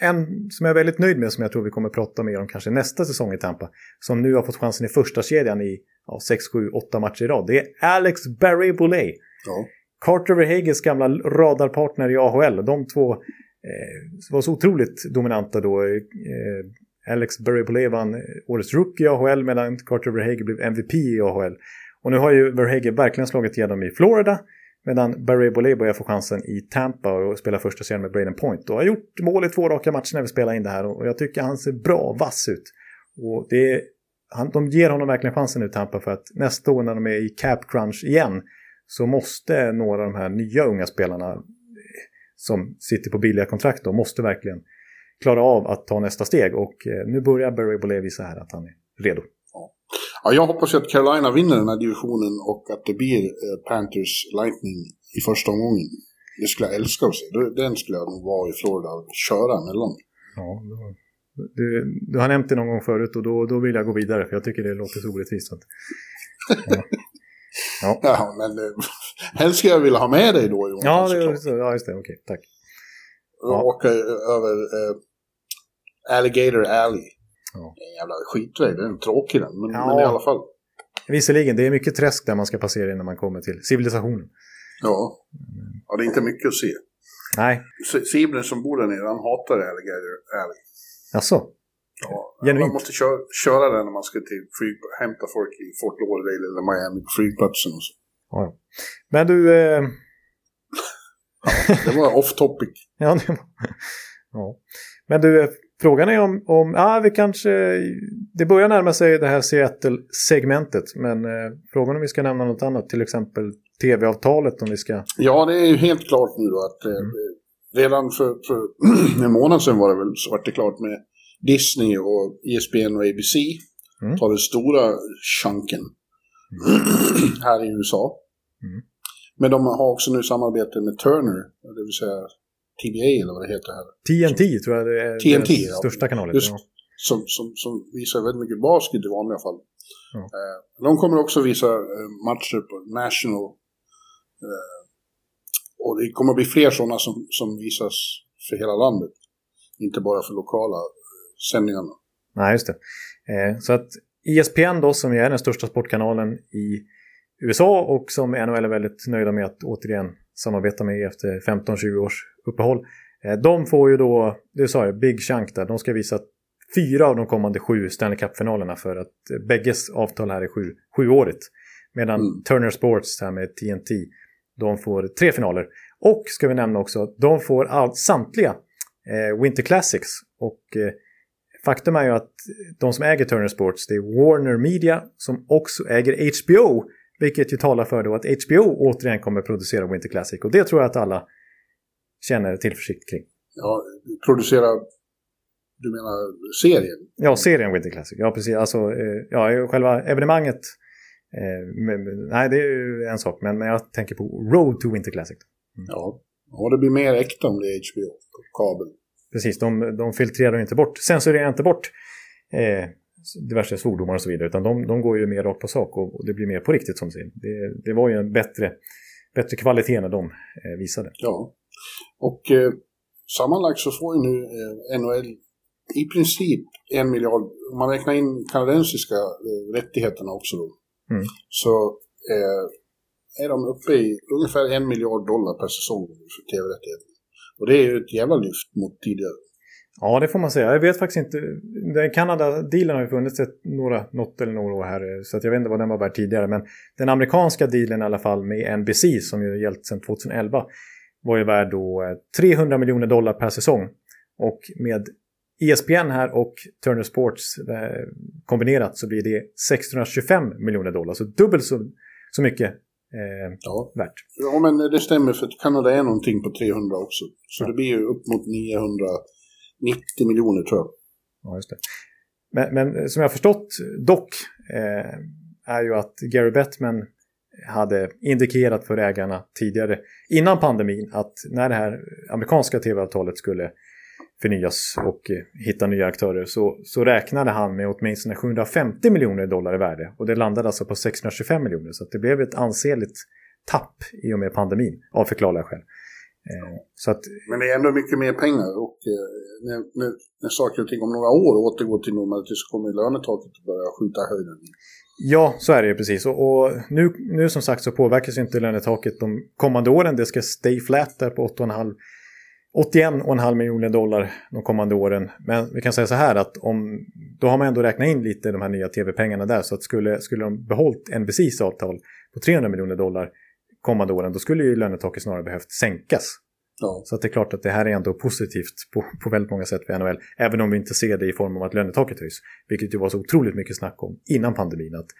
en som jag är väldigt nöjd med som jag tror vi kommer prata mer om kanske nästa säsong i Tampa. Som nu har fått chansen i första kedjan i ja, 6, 7, 8 matcher i rad. Det är Alex Barry Boulay. Ja. Carter Verhages gamla radarpartner i AHL. De två eh, var så otroligt dominanta då. Eh, Alex Berry vann eh, årets rookie i AHL medan Carter Verhage blev MVP i AHL. Och nu har ju Verhage verkligen slagit igenom i Florida. Medan Barry Boley börjar få chansen i Tampa och spelar första serien med Braden Point. Och har gjort mål i två raka matcher när vi spelar in det här. Och jag tycker han ser bra vass ut. Och det är, han, de ger honom verkligen chansen nu Tampa för att nästa år när de är i cap crunch igen så måste några av de här nya unga spelarna eh, som sitter på billiga kontrakt då, måste verkligen klara av att ta nästa steg. Och eh, nu börjar Barry Boley visa här att han är redo. Ja, jag hoppas att Carolina vinner den här divisionen och att det blir eh, Panthers Lightning i första omgången. Det skulle jag älska att se. Det- Den skulle jag nog vara i Florida och köra emellan. Ja, då, du, du har nämnt det någon gång förut och då, då vill jag gå vidare för jag tycker det låter så orättvist. så Att, Ja, men eh, helst skulle jag vilja ha med dig då Jonas. ja, det, såklart. ja, just det. Okej, tack. Och Åka över eh, Alligator Alley. Ja. En jävla skitväg, den är tråkig den. Men, Ja. men i alla fall. Visserligen, det är mycket träsk där man ska passera innan man kommer till civilisationen. Ja. ja, det är inte mycket att se. Nej, Sibren som bor där nere, han hatar Alligator Alley. alltså. Ja, Genuint. man måste köra, köra den när man ska till flyg, hämta folk i Fort Lauderdale eller Miami på flygplatsen och så. Ja, ja. Men du... Eh, Det var off topic. ja, det var, ja. Men du, eh, frågan är om... om ja, vi kanske... Det börjar närma sig det här Seattle-segmentet. Men eh, frågan om vi ska nämna något annat. Till exempel tv-avtalet om vi ska... Ja, det är ju helt klart nu att eh, Mm. redan för, för en månad sedan var det väl så vart det klart med Disney och ESPN och ABC. Mm. Tar den stora chunken här i USA. Mm. Men de har också nu samarbete med Turner, det vill säga TBA eller vad det heter här. TNT tror jag det är TNT, deras ja. största kanalet. Just. Ja. Som, som, som visar väldigt mycket basket i vanliga fall. Ja. Eh, de kommer också visa eh, matcher på National. Eh, och det kommer bli fler sådana som, som visas för hela landet. Inte bara för lokala sändningarna. Nej, just det. Så att ESPN då, som är den största sportkanalen i USA och som NHL är väldigt nöjda med att återigen samarbeta med efter 15-20 års uppehåll. Eh, de får ju då, det sa jag, Big Chunk där, de ska visa fyra av de kommande sju Stanley Cup-finalerna för att eh, bägges avtal här är sju, sjuårigt. Medan Mm. Turner Sports här med TNT, de får tre finaler. Och ska vi nämna också, de får all, samtliga eh, Winter Classics och eh, faktum är ju att de som äger Turner Sports, det är Warner Media som också äger HBO. Vilket ju talar för då att HBO återigen kommer producera Winter Classic. Och det tror jag att alla känner tillförsikt kring. Ja, producera, du menar serien? Ja, serien Winter Classic. Ja, precis. Alltså, eh, ja, själva evenemanget. Eh, nej, det är ju en sak. Men, men jag tänker på Road to Winter Classic. Mm. Ja. ja, det blir mer äkta om det är HBO på kabel. Precis, de, de filtrerar inte bort, censurerar inte bort eh, diverse svordomar och så vidare. Utan de, de går ju mer rakt på sak och, och, det blir mer på riktigt som säger. Det, det var ju en bättre, bättre kvalitet när de eh, visade. Ja, och eh, sammanlagt så får ju nu eh, NHL i princip en miljard, om man räknar in kanadensiska eh, rättigheterna också då, mm. så eh, är de uppe i ungefär en miljard dollar per säsong för tv-rättigheterna. Och det är ju ett jävla lyft mot tidigare. Ja, det får man säga. Jag vet faktiskt inte. Den Kanada-dealen har ju funnits ett, några, något eller några år här. Så att jag vet inte vad den var värd tidigare. Men den amerikanska dealen i alla fall med NBC som ju gällt sedan 2011 var ju värd då 300 eh, miljoner dollar per säsong. Och med ESPN här och Turner Sports eh, kombinerat så blir det 625 miljoner dollar. Så dubbelt så, så mycket eh, ja. värt. Ja, men det stämmer för Kanada är någonting på 300 också. Så ja. det blir ju upp mot 90 miljoner tror jag. Ja, just det. Men, men som jag har förstått dock eh, är ju att Gary Bettman hade indikerat för ägarna tidigare innan pandemin att när det här amerikanska tv-avtalet skulle förnyas och eh, hitta nya aktörer så, så räknade han med åtminstone 750 miljoner dollar i värde och det landade alltså på 625 miljoner så det blev ett ansenligt tapp i och med pandemin av förklarliga skäl. Eh, så att, Men det är ändå mycket mer pengar och eh, när, när, när saker och ting om några år återgår till normalitet så kommer lönetaket att börja skjuta höjden. Ja, så är det ju precis. Och, och, nu, nu som sagt så påverkas inte lönetaket de kommande åren. Det ska stay flat där på 8,5 81,5 miljoner dollar de kommande åren. Men vi kan säga så här att om, då har man ändå räknat in lite de här nya tv-pengarna där. Så att skulle, skulle de behållit NBCs avtal på 300 miljoner dollar kommande åren, då skulle ju lönetaket snarare behövt sänkas. Ja. Så att det är klart att det här är ändå positivt på, på väldigt många sätt för NHL. Även om vi inte ser det i form av att lönetaket höjs. Vilket ju var så otroligt mycket snack om innan pandemin. Att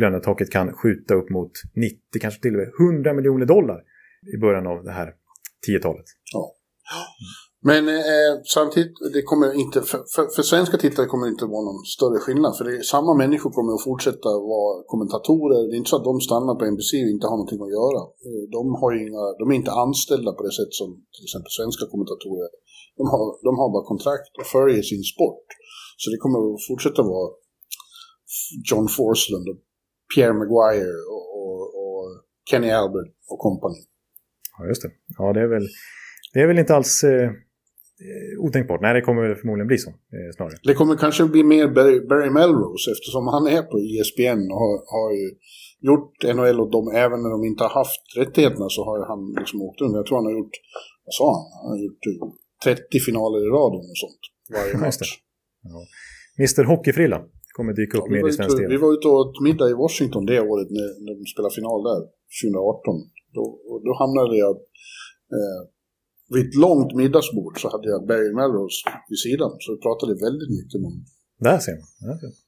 lönetaket kan skjuta upp mot 90, kanske till och med 100 miljoner dollar i början av det här 10-talet. Ja. Men eh, samtidigt, det kommer inte, för, för, för, svenska tittare kommer det inte vara någon större skillnad. För det är, samma människor kommer att fortsätta vara kommentatorer. Det är inte så att de stannar på NBC och inte har någonting att göra. Eh, de, har inga, de är inte anställda på det sätt som till exempel svenska kommentatorer de har. De har bara kontrakt och följer sin sport. Så det kommer att fortsätta vara John Forslund och Pierre Maguire och, och, och Kenny Albert och kompani. Ja, just det. Ja, det är väl det är väl inte alls eh, otänkbart. Nej, det kommer förmodligen bli så eh, snarare. Det kommer kanske bli mer Barry, Melrose eftersom han är på ESPN och har, har ju gjort NHL och de, även när de inte har haft rättigheterna så har han liksom åkt runt. Jag tror han har gjort, vad sa han? Han har gjort 30 eh, finaler i rad och sånt varje match. Ja. Mr Hockeyfrilla kommer dyka upp ja, mer i svensk TV. Vi var ute och åt middag i Washington det året när, när de spelade final där, 2018. Då, då hamnade jag eh, vid ett långt middagsbord så hade jag Barry Melrose vid sidan. Så vi pratade väldigt mycket om. Där ser man. Där ser man.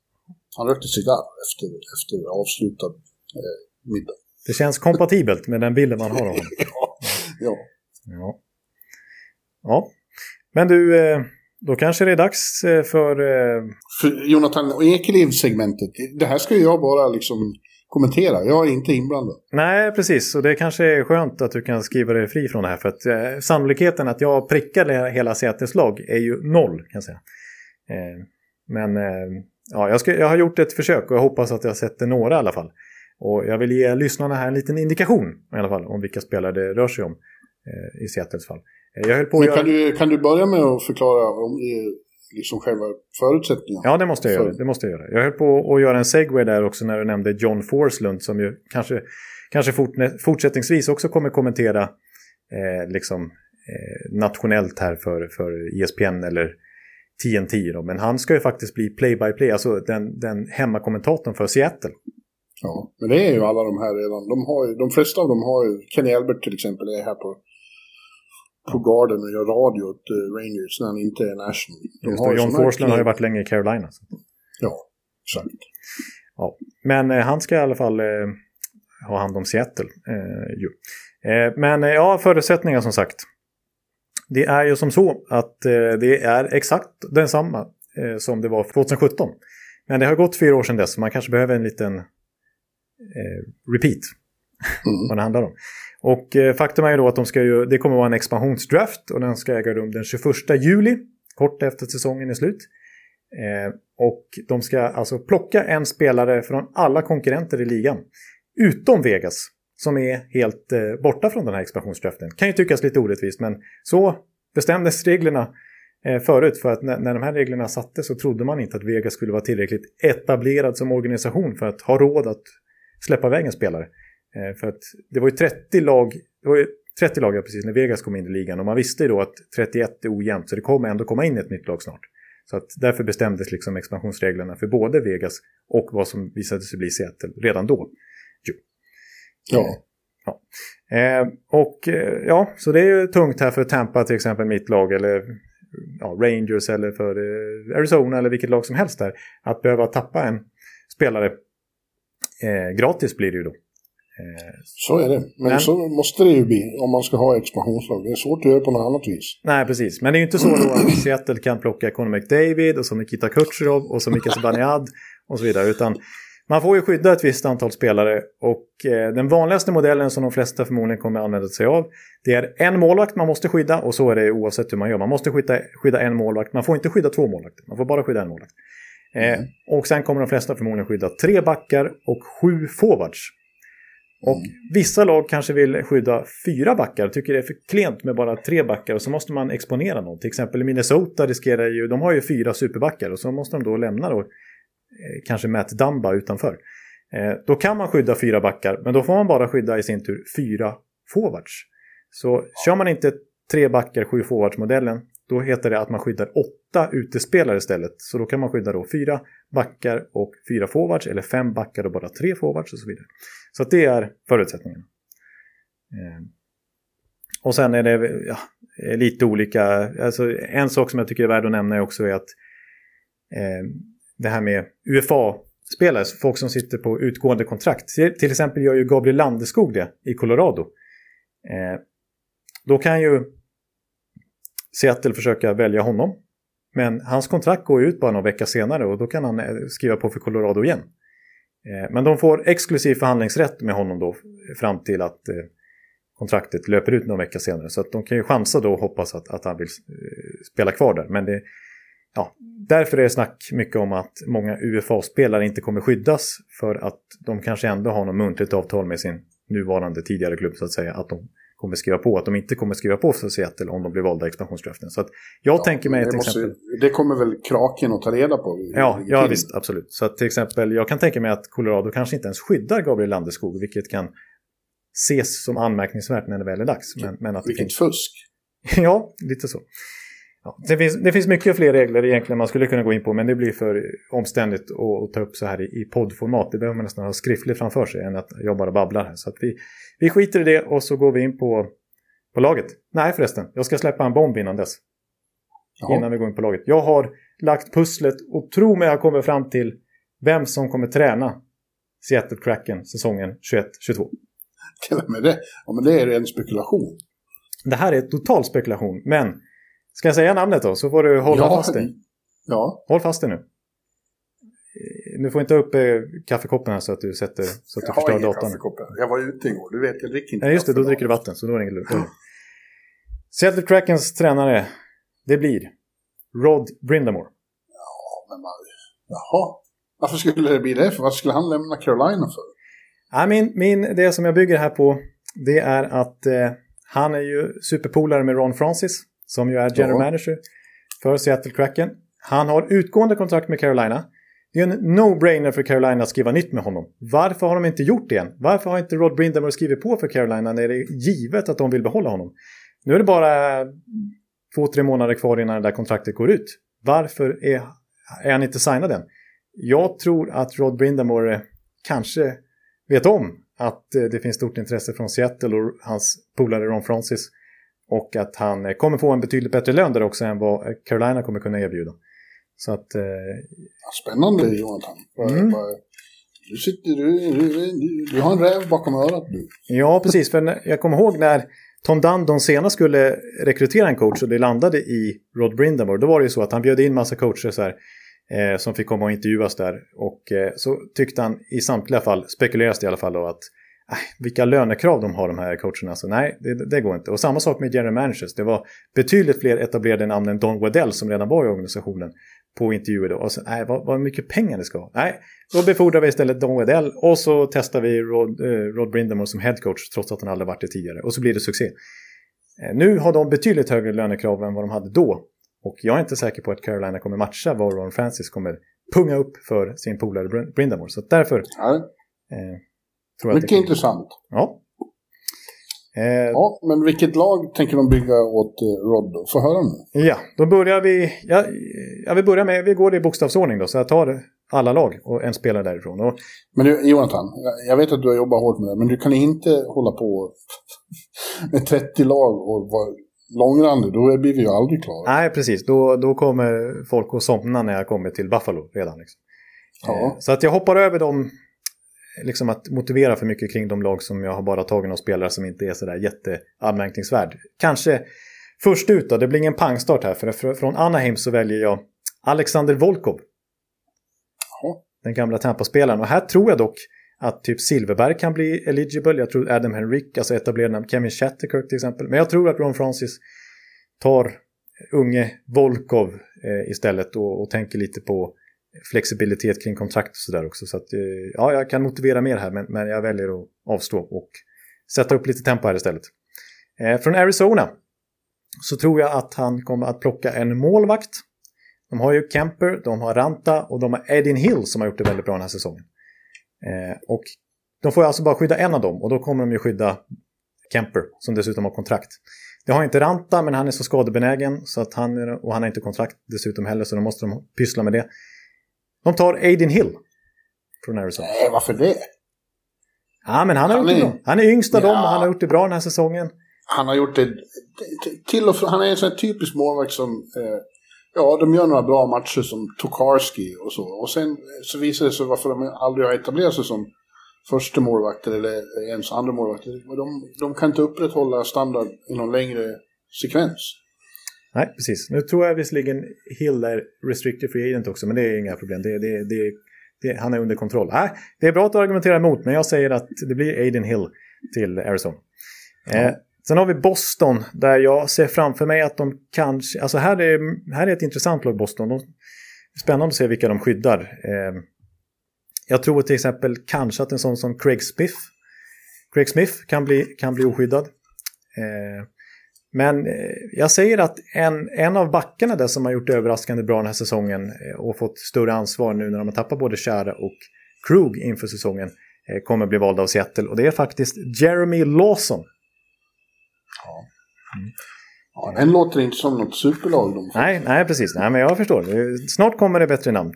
Han rökte cigarr efter, efter avslutad eh, middag. Det känns kompatibelt med den bilden man har av honom. ja. ja. ja. Ja. Men du, eh, då kanske det är dags eh, för... Eh, för Jonathan Ekeliv-segmentet. Det här ska ju jag bara liksom kommentera. Jag är inte inblandad. Nej, precis. Och det kanske är skönt att du kan skriva dig fri från det här. För att eh, sannolikheten att jag prickade hela Seattles lag är ju noll, kan jag säga. Eh, men eh, ja, jag, ska, jag har gjort ett försök och jag hoppas att jag sätter några i alla fall. Och jag vill ge lyssnarna här en liten indikation i alla fall om vilka spelare det rör sig om eh, i Seattles fall. Eh, jag höll på Men kan, göra... du, kan du börja med att förklara om, liksom själva förutsättningarna. Ja, det måste jag göra. Det måste jag göra. Jag höll på att göra en segway där också när du nämnde John Forslund som ju kanske, kanske fort, fortsättningsvis också kommer kommentera eh, liksom, eh, nationellt här för, för ESPN eller TNT. Då. Men han ska ju faktiskt bli play-by-play, alltså den, den hemmakommentatorn för Seattle. Ja, men det är ju alla de här redan. De, har ju, de flesta av dem har ju, Kenny Albert till exempel är här på på Garden och gör radio åt uh, Rangers när han inte är national. De har John Forsland har ju varit länge i Carolina. Så. Ja, exakt. Ja. Men eh, han ska i alla fall eh, ha hand om Seattle. Eh. Eh, men eh, ja, förutsättningar som sagt. Det är ju som så att det är exakt densamma som det var 2017. Men det har gått fyra år sedan dess, så man kanske behöver en liten repeat. Mm. vad det handlar om. Och eh, faktum är ju då att de ska ju, det kommer vara en expansionsdraft och den ska äga rum den 21 juli, kort efter säsongen är slut. Eh, och de ska alltså plocka en spelare från alla konkurrenter i ligan. Utom Vegas, som är helt eh, borta från den här expansionsdraften. Kan ju tyckas lite orättvist, men så bestämdes reglerna eh, förut. För att när, när de här reglerna sattes så trodde man inte att Vegas skulle vara tillräckligt etablerad som organisation för att ha råd att släppa iväg en spelare. Eh, för att det var ju 30 lag, det var ju 30 lag precis när Vegas kom in i ligan och man visste ju då att 31 är ojämnt så det kommer ändå komma in ett nytt lag snart. Så att därför bestämdes liksom expansionsreglerna för både Vegas och vad som visade sig bli Seattle redan då. Jo. Ja. ja. Eh, och eh, ja, så det är ju tungt här för Tampa till exempel, mitt lag, eller ja, Rangers eller för eh, Arizona eller vilket lag som helst där. Att behöva tappa en spelare eh, gratis blir det ju då. Eh, så är det. Men, men, så måste det ju bli om man ska ha expansionslag. Det är svårt att göra på något annat vis. Nej, precis. Men det är ju inte så då att Seattle kan plocka Conor McDavid och så Nikita Kucherov och så Mika Zibanejad och så vidare. Utan man får ju skydda ett visst antal spelare och eh, den vanligaste modellen som de flesta förmodligen kommer att använda sig av det är en målvakt man måste skydda och så är det oavsett hur man gör. Man måste skydda, skydda en målvakt, man får inte skydda två målvakter, man får bara skydda en målvakt. Eh, mm. och sen kommer de flesta förmodligen skydda tre backar och sju forwards. Och mm. vissa lag kanske vill skydda fyra backar, tycker det är för klent med bara tre backar och så måste man exponera någon. Till exempel Minnesota riskerar ju, de har ju fyra superbackar och så måste de då lämna då eh, kanske Matt Dumba utanför. Eh, då kan man skydda fyra backar, men då får man bara skydda i sin tur fyra forwards. Så kör man inte tre backar, sju forwards-modellen, då heter det att man skyddar åtta utespelare istället. Så då kan man skydda då fyra backar och fyra forwards, eller fem backar och bara tre forwards och så vidare. Så det är förutsättningen. Ehm, och sen är det ja, lite olika, alltså en sak som jag tycker är värd att nämna är också är att eh, det här med UFA-spelare, folk som sitter på utgående kontrakt. Till exempel gör ju Gabriel Landeskog det i Colorado. Eh, då kan ju Seattle försöka välja honom. Men hans kontrakt går ut bara någon vecka senare och då kan han eh, skriva på för Colorado igen. Eh, men de får exklusiv förhandlingsrätt med honom då fram till att eh, kontraktet löper ut någon vecka senare. Så att de kan ju chansa då och hoppas att, att han vill spela kvar där. Men det, ja, därför är det snack mycket om att många UFA-spelare inte kommer skyddas för att de kanske ändå har något muntligt avtal med sin nuvarande tidigare klubb så att säga. Att de kommer skriva på, att de inte kommer skriva på för Seattle om de blir valda i expansionsdraften. Så att jag ja, tänker mig till måste, exempel... Det kommer väl Kraken att ta reda på? Ja, ja visst, absolut. Så att till exempel, jag kan tänka mig att Colorado kanske inte ens skyddar Gabriel Landeskog, vilket kan ses som anmärkningsvärt när det väl är dags. Men, men att vilket finns... fusk! ja, lite så. Det, finns, det finns mycket fler regler egentligen man skulle kunna gå in på men det blir för omständigt att, att ta upp så här i, i poddformat. Det behöver man nästan ha skriftligt framför sig än att jag bara babblar. Så vi, vi skiter i det och så går vi in på, på laget. Nej förresten, jag ska släppa en bomb innan dess. Ja. Innan vi går in på laget. Jag har lagt pusslet och tro mig jag kommer fram till vem som kommer träna Seattle Kraken säsongen 21-22. Till och med det? Ja men det är en spekulation. Det här är total spekulation men Ska jag säga namnet då? Så får du hålla ja, fast dig. Ja. Håll fast dig nu. Du får inte upp eh, kaffekoppen här så att du sätter så att du förstör datorn. Jag var ute igår, du vet jag dricker inte Ja just det, då dricker du vatten så då är det inget lugnt. Seattle Krakens tränare, det blir Rod Brindamore. Ja, men man, jaha. Varför skulle det bli det? För vad skulle han lämna Carolina för? Ja, min, min, det som jag bygger här på, det är att eh, han är ju superpolare med Ron Francis som ju är general ja. manager för Seattle Kraken. Han har utgående kontrakt med Carolina. Det är en no-brainer för Carolina att skriva nytt med honom. Varför har de inte gjort det än? Varför har inte Rod Brindamore skrivit på för Carolina när det är givet att de vill behålla honom? Nu är det bara två, tre månader kvar innan det där kontraktet går ut. Varför är, är han inte signad än? Jag tror att Rod Brindamore kanske vet om att eh, det finns stort intresse från Seattle och hans polare Ron Francis Och att han kommer få en betydligt bättre lön där också än vad Carolina kommer kunna erbjuda. Så att... Eh... Spännande Jonathan. Mm. Du, sitter, du, du, du, har en räv bakom örat nu. Ja, precis. För jag kommer ihåg när Tom Dundon senast skulle rekrytera en coach och det landade i Rod Brindamore. Då var det ju så att han bjöd in massa coacher så här, eh, som fick komma och intervjuas där. Och eh, så tyckte han i samtliga fall, spekuleras det i alla fall då, att vilka lönekrav de har de här coacherna. Så nej, det, det, går inte. Och samma sak med general managers. Det var betydligt fler etablerade namn än Don Waddell som redan var i organisationen på intervjuer då. Och så, nej, vad, vad mycket pengar det ska ha. Nej, då befordrar vi istället Don Waddell och så testar vi Rod, eh, Rod Brindamore som headcoach trots att han aldrig varit det tidigare. Och så blir det succé. Eh, nu har de betydligt högre lönekrav än vad de hade då. Och jag är inte säker på att Carolina kommer matcha vad Ron Francis kommer punga upp för sin polare Brindamore. Så därför... Ja. Eh, tror jag Mycket intressant. Ja. Eh, ja, men vilket lag tänker de bygga åt eh, Rod då? Få höra nu. Ja, då börjar vi... Ja, ja, vi börjar med... Vi går i bokstavsordning då, så jag tar alla lag och en spelare därifrån. Och... Men du, Jonathan, jag vet att du har jobbat hårt med det, men du kan inte hålla på med 30 lag och vara långrandig. Då blir vi ju aldrig klara. Nej, precis. Då, då kommer folk att somna när jag kommer till Buffalo redan. Liksom. Ja. Eh, så att jag hoppar över dem liksom att motivera för mycket kring de lag som jag har bara tagit några spelare som inte är sådär jätteanmärkningsvärd. Kanske först ut då, det blir ingen pangstart här, för från Anaheim så väljer jag Alexander Volkov. Den gamla Tampa-spelaren. Och här tror jag dock att typ Silverberg kan bli eligible. Jag tror Adam Henrik, alltså etablerad namn, Kevin Shatterkirk till exempel. Men jag tror att Ron Francis tar unge Volkov eh, istället och, och tänker lite på flexibilitet kring kontrakt och sådär också. Så att, eh, ja, jag kan motivera mer här, men, men jag väljer att avstå och sätta upp lite tempo här istället. Eh, från Arizona så tror jag att han kommer att plocka en målvakt. De har ju Kemper, de har Ranta och de har Edin Hill som har gjort det väldigt bra den här säsongen. Eh, och de får alltså bara skydda en av dem och då kommer de ju skydda Kemper som dessutom har kontrakt. Det har inte Ranta men han är så skadebenägen så att han, och han har inte kontrakt dessutom heller så då måste de pyssla med det. De tar Aiden Hill från Arizona. Nej, varför det? Ja, men han har han gjort är... det bra. Han är yngst av ja. dem och han har gjort det bra den här säsongen. Han har gjort det till och från. Han är en sån typisk målvakt som... Eh, ja, de gör några bra matcher som Tokarski och så. Och sen så visar det sig varför de aldrig har etablerat sig som första målvakter eller ens andra målvakter. De, de kan inte upprätthålla standard i någon längre sekvens. Nej, precis. Nu tror jag visserligen Hill är restricted free agent också, men det är inga problem. Det, det, det, det, han är under kontroll. Nej, det är bra att du argumenterar emot, men jag säger att det blir Aiden Hill till Arizona. Ja. Eh, sen har vi Boston, där jag ser framför mig att de kanske... Alltså här är, här är ett intressant lag, Boston. De, spännande att se vilka de skyddar. Eh, jag tror till exempel kanske att en sån som Craig Smith, Craig Smith kan bli, kan bli oskyddad. Eh, men eh, jag säger att en, en av backarna där som har gjort det överraskande bra den här säsongen eh, och fått större ansvar nu när de har tappat både Kära och Krug inför säsongen eh, kommer bli vald av Seattle och det är faktiskt Jeremy Lawson. Ja. Mm. Ja, den låter inte som något superlag. De nej, nej, precis. Nej, men jag förstår. Snart kommer det bättre namn.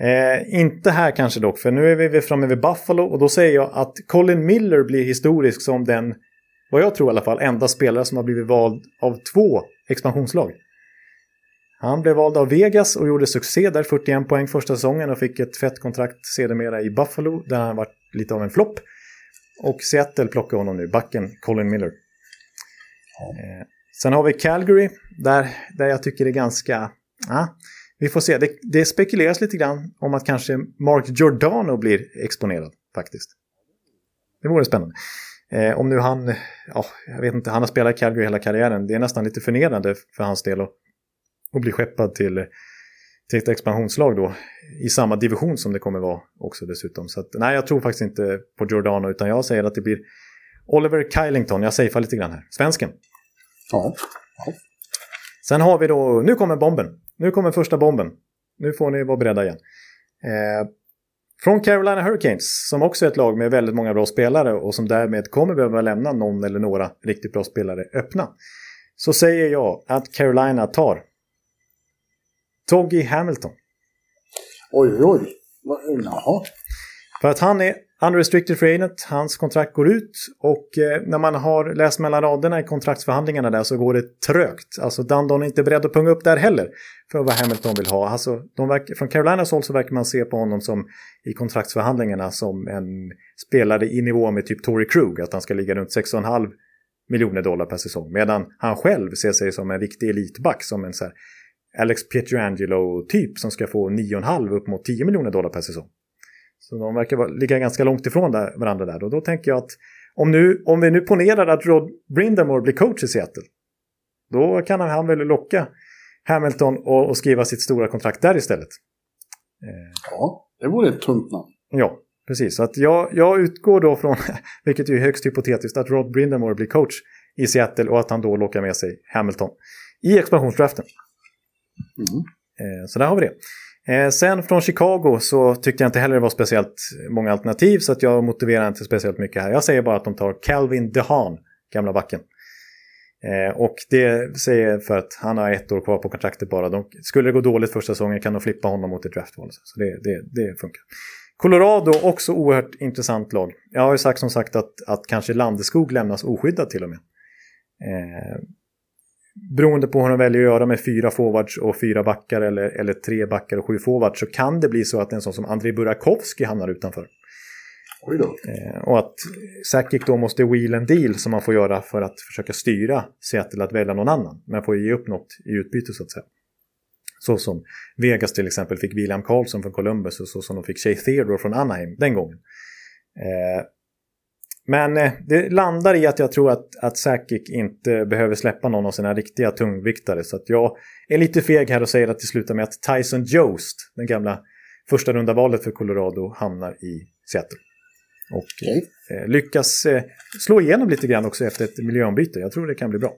Eh, inte här kanske dock, för nu är vi framme vid Buffalo och då säger jag att Colin Miller blir historisk som den vad jag tror i alla fall, enda spelare som har blivit vald av två expansionslag. Han blev vald av Vegas och gjorde succé där, 41 poäng första säsongen och fick ett fett kontrakt sedermera i Buffalo där han varit lite av en flopp. Och Seattle plockar honom nu, backen Colin Miller. Eh, sen har vi Calgary, där, där jag tycker det är ganska... Ja, vi får se, det, det spekuleras lite grann om att kanske Mark Giordano blir exponerad faktiskt. Det vore spännande. Eh, om nu han, ja, jag vet inte, han har spelat i Calgary hela karriären. Det är nästan lite förnedrande för hans del att, att bli skeppad till, till ett expansionslag då. I samma division som det kommer vara också dessutom. Så att, nej, jag tror faktiskt inte på Giordano utan jag säger att det blir Oliver Kylington. Jag safear lite grann här. Svensken. Ja. ja. Sen har vi då, nu kommer bomben. Nu kommer första bomben. Nu får ni vara beredda igen. Eh, från Carolina Hurricanes, som också är ett lag med väldigt många bra spelare och som därmed kommer behöva lämna någon eller några riktigt bra spelare öppna. Så säger jag att Carolina tar Toggy Hamilton. Oj, oj, oj. Jaha. För att han är Unrestricted Free Agent, hans kontrakt går ut och eh, när man har läst mellan raderna i kontraktsförhandlingarna där så går det trögt. Alltså Dundon är inte beredd att punga upp där heller för vad Hamilton vill ha. Alltså, de verkar, från Carolinas håll så verkar man se på honom som i kontraktsförhandlingarna som en spelare i nivå med typ Tory Krug, att han ska ligga runt 6,5 miljoner dollar per säsong. Medan han själv ser sig som en riktig elitback, som en så här Alex Pietrangelo-typ som ska få 9,5 upp mot 10 miljoner dollar per säsong. Så de verkar ligga ganska långt ifrån där, varandra där. Och då tänker jag att om, nu, om vi nu ponerar att Rod Brindamore blir coach i Seattle, då kan han väl locka Hamilton och, och skriva sitt stora kontrakt där istället. Ja, det vore ett tungt namn. Ja, precis. Så att jag, jag utgår då från, vilket är högst hypotetiskt, att Rod Brindamore blir coach i Seattle och att han då lockar med sig Hamilton i expansionsdraften. Mm. Eh, så där har vi det. Eh, sen från Chicago så tyckte jag inte heller det var speciellt många alternativ så att jag motiverar inte speciellt mycket här. Jag säger bara att de tar Calvin DeHaan, gamla backen. Eh, och det säger jag för att han har ett år kvar på kontraktet bara. De, skulle det gå dåligt första säsongen kan de flippa honom mot ett draftval. Så det, det, det funkar. Colorado, också oerhört intressant lag. Jag har ju sagt som sagt att, att kanske Landeskog lämnas oskyddad till och med. Eh, beroende på hur de väljer att göra med fyra forwards och fyra backar eller, eller tre backar och sju forwards så kan det bli så att en sån som Andrei Burakovsky hamnar utanför. Eh, och att Sakic då måste wheel and deal som man får göra för att försöka styra Seattle att välja någon annan. Man får ge upp något i utbyte så att säga. Så som Vegas till exempel fick William Karlsson från Columbus och så som de fick Shay Theodore från Anaheim den gången. Eh, men eh, det landar i att jag tror att, att Sakic inte behöver släppa någon av sina riktiga tungviktare. Så jag är lite feg här och säger att det slutar med att Tyson Jost, den gamla första runda valet för Colorado, hamnar i Seattle. Och okay. eh, lyckas eh, slå igenom lite grann också efter ett miljöombyte. Jag tror det kan bli bra.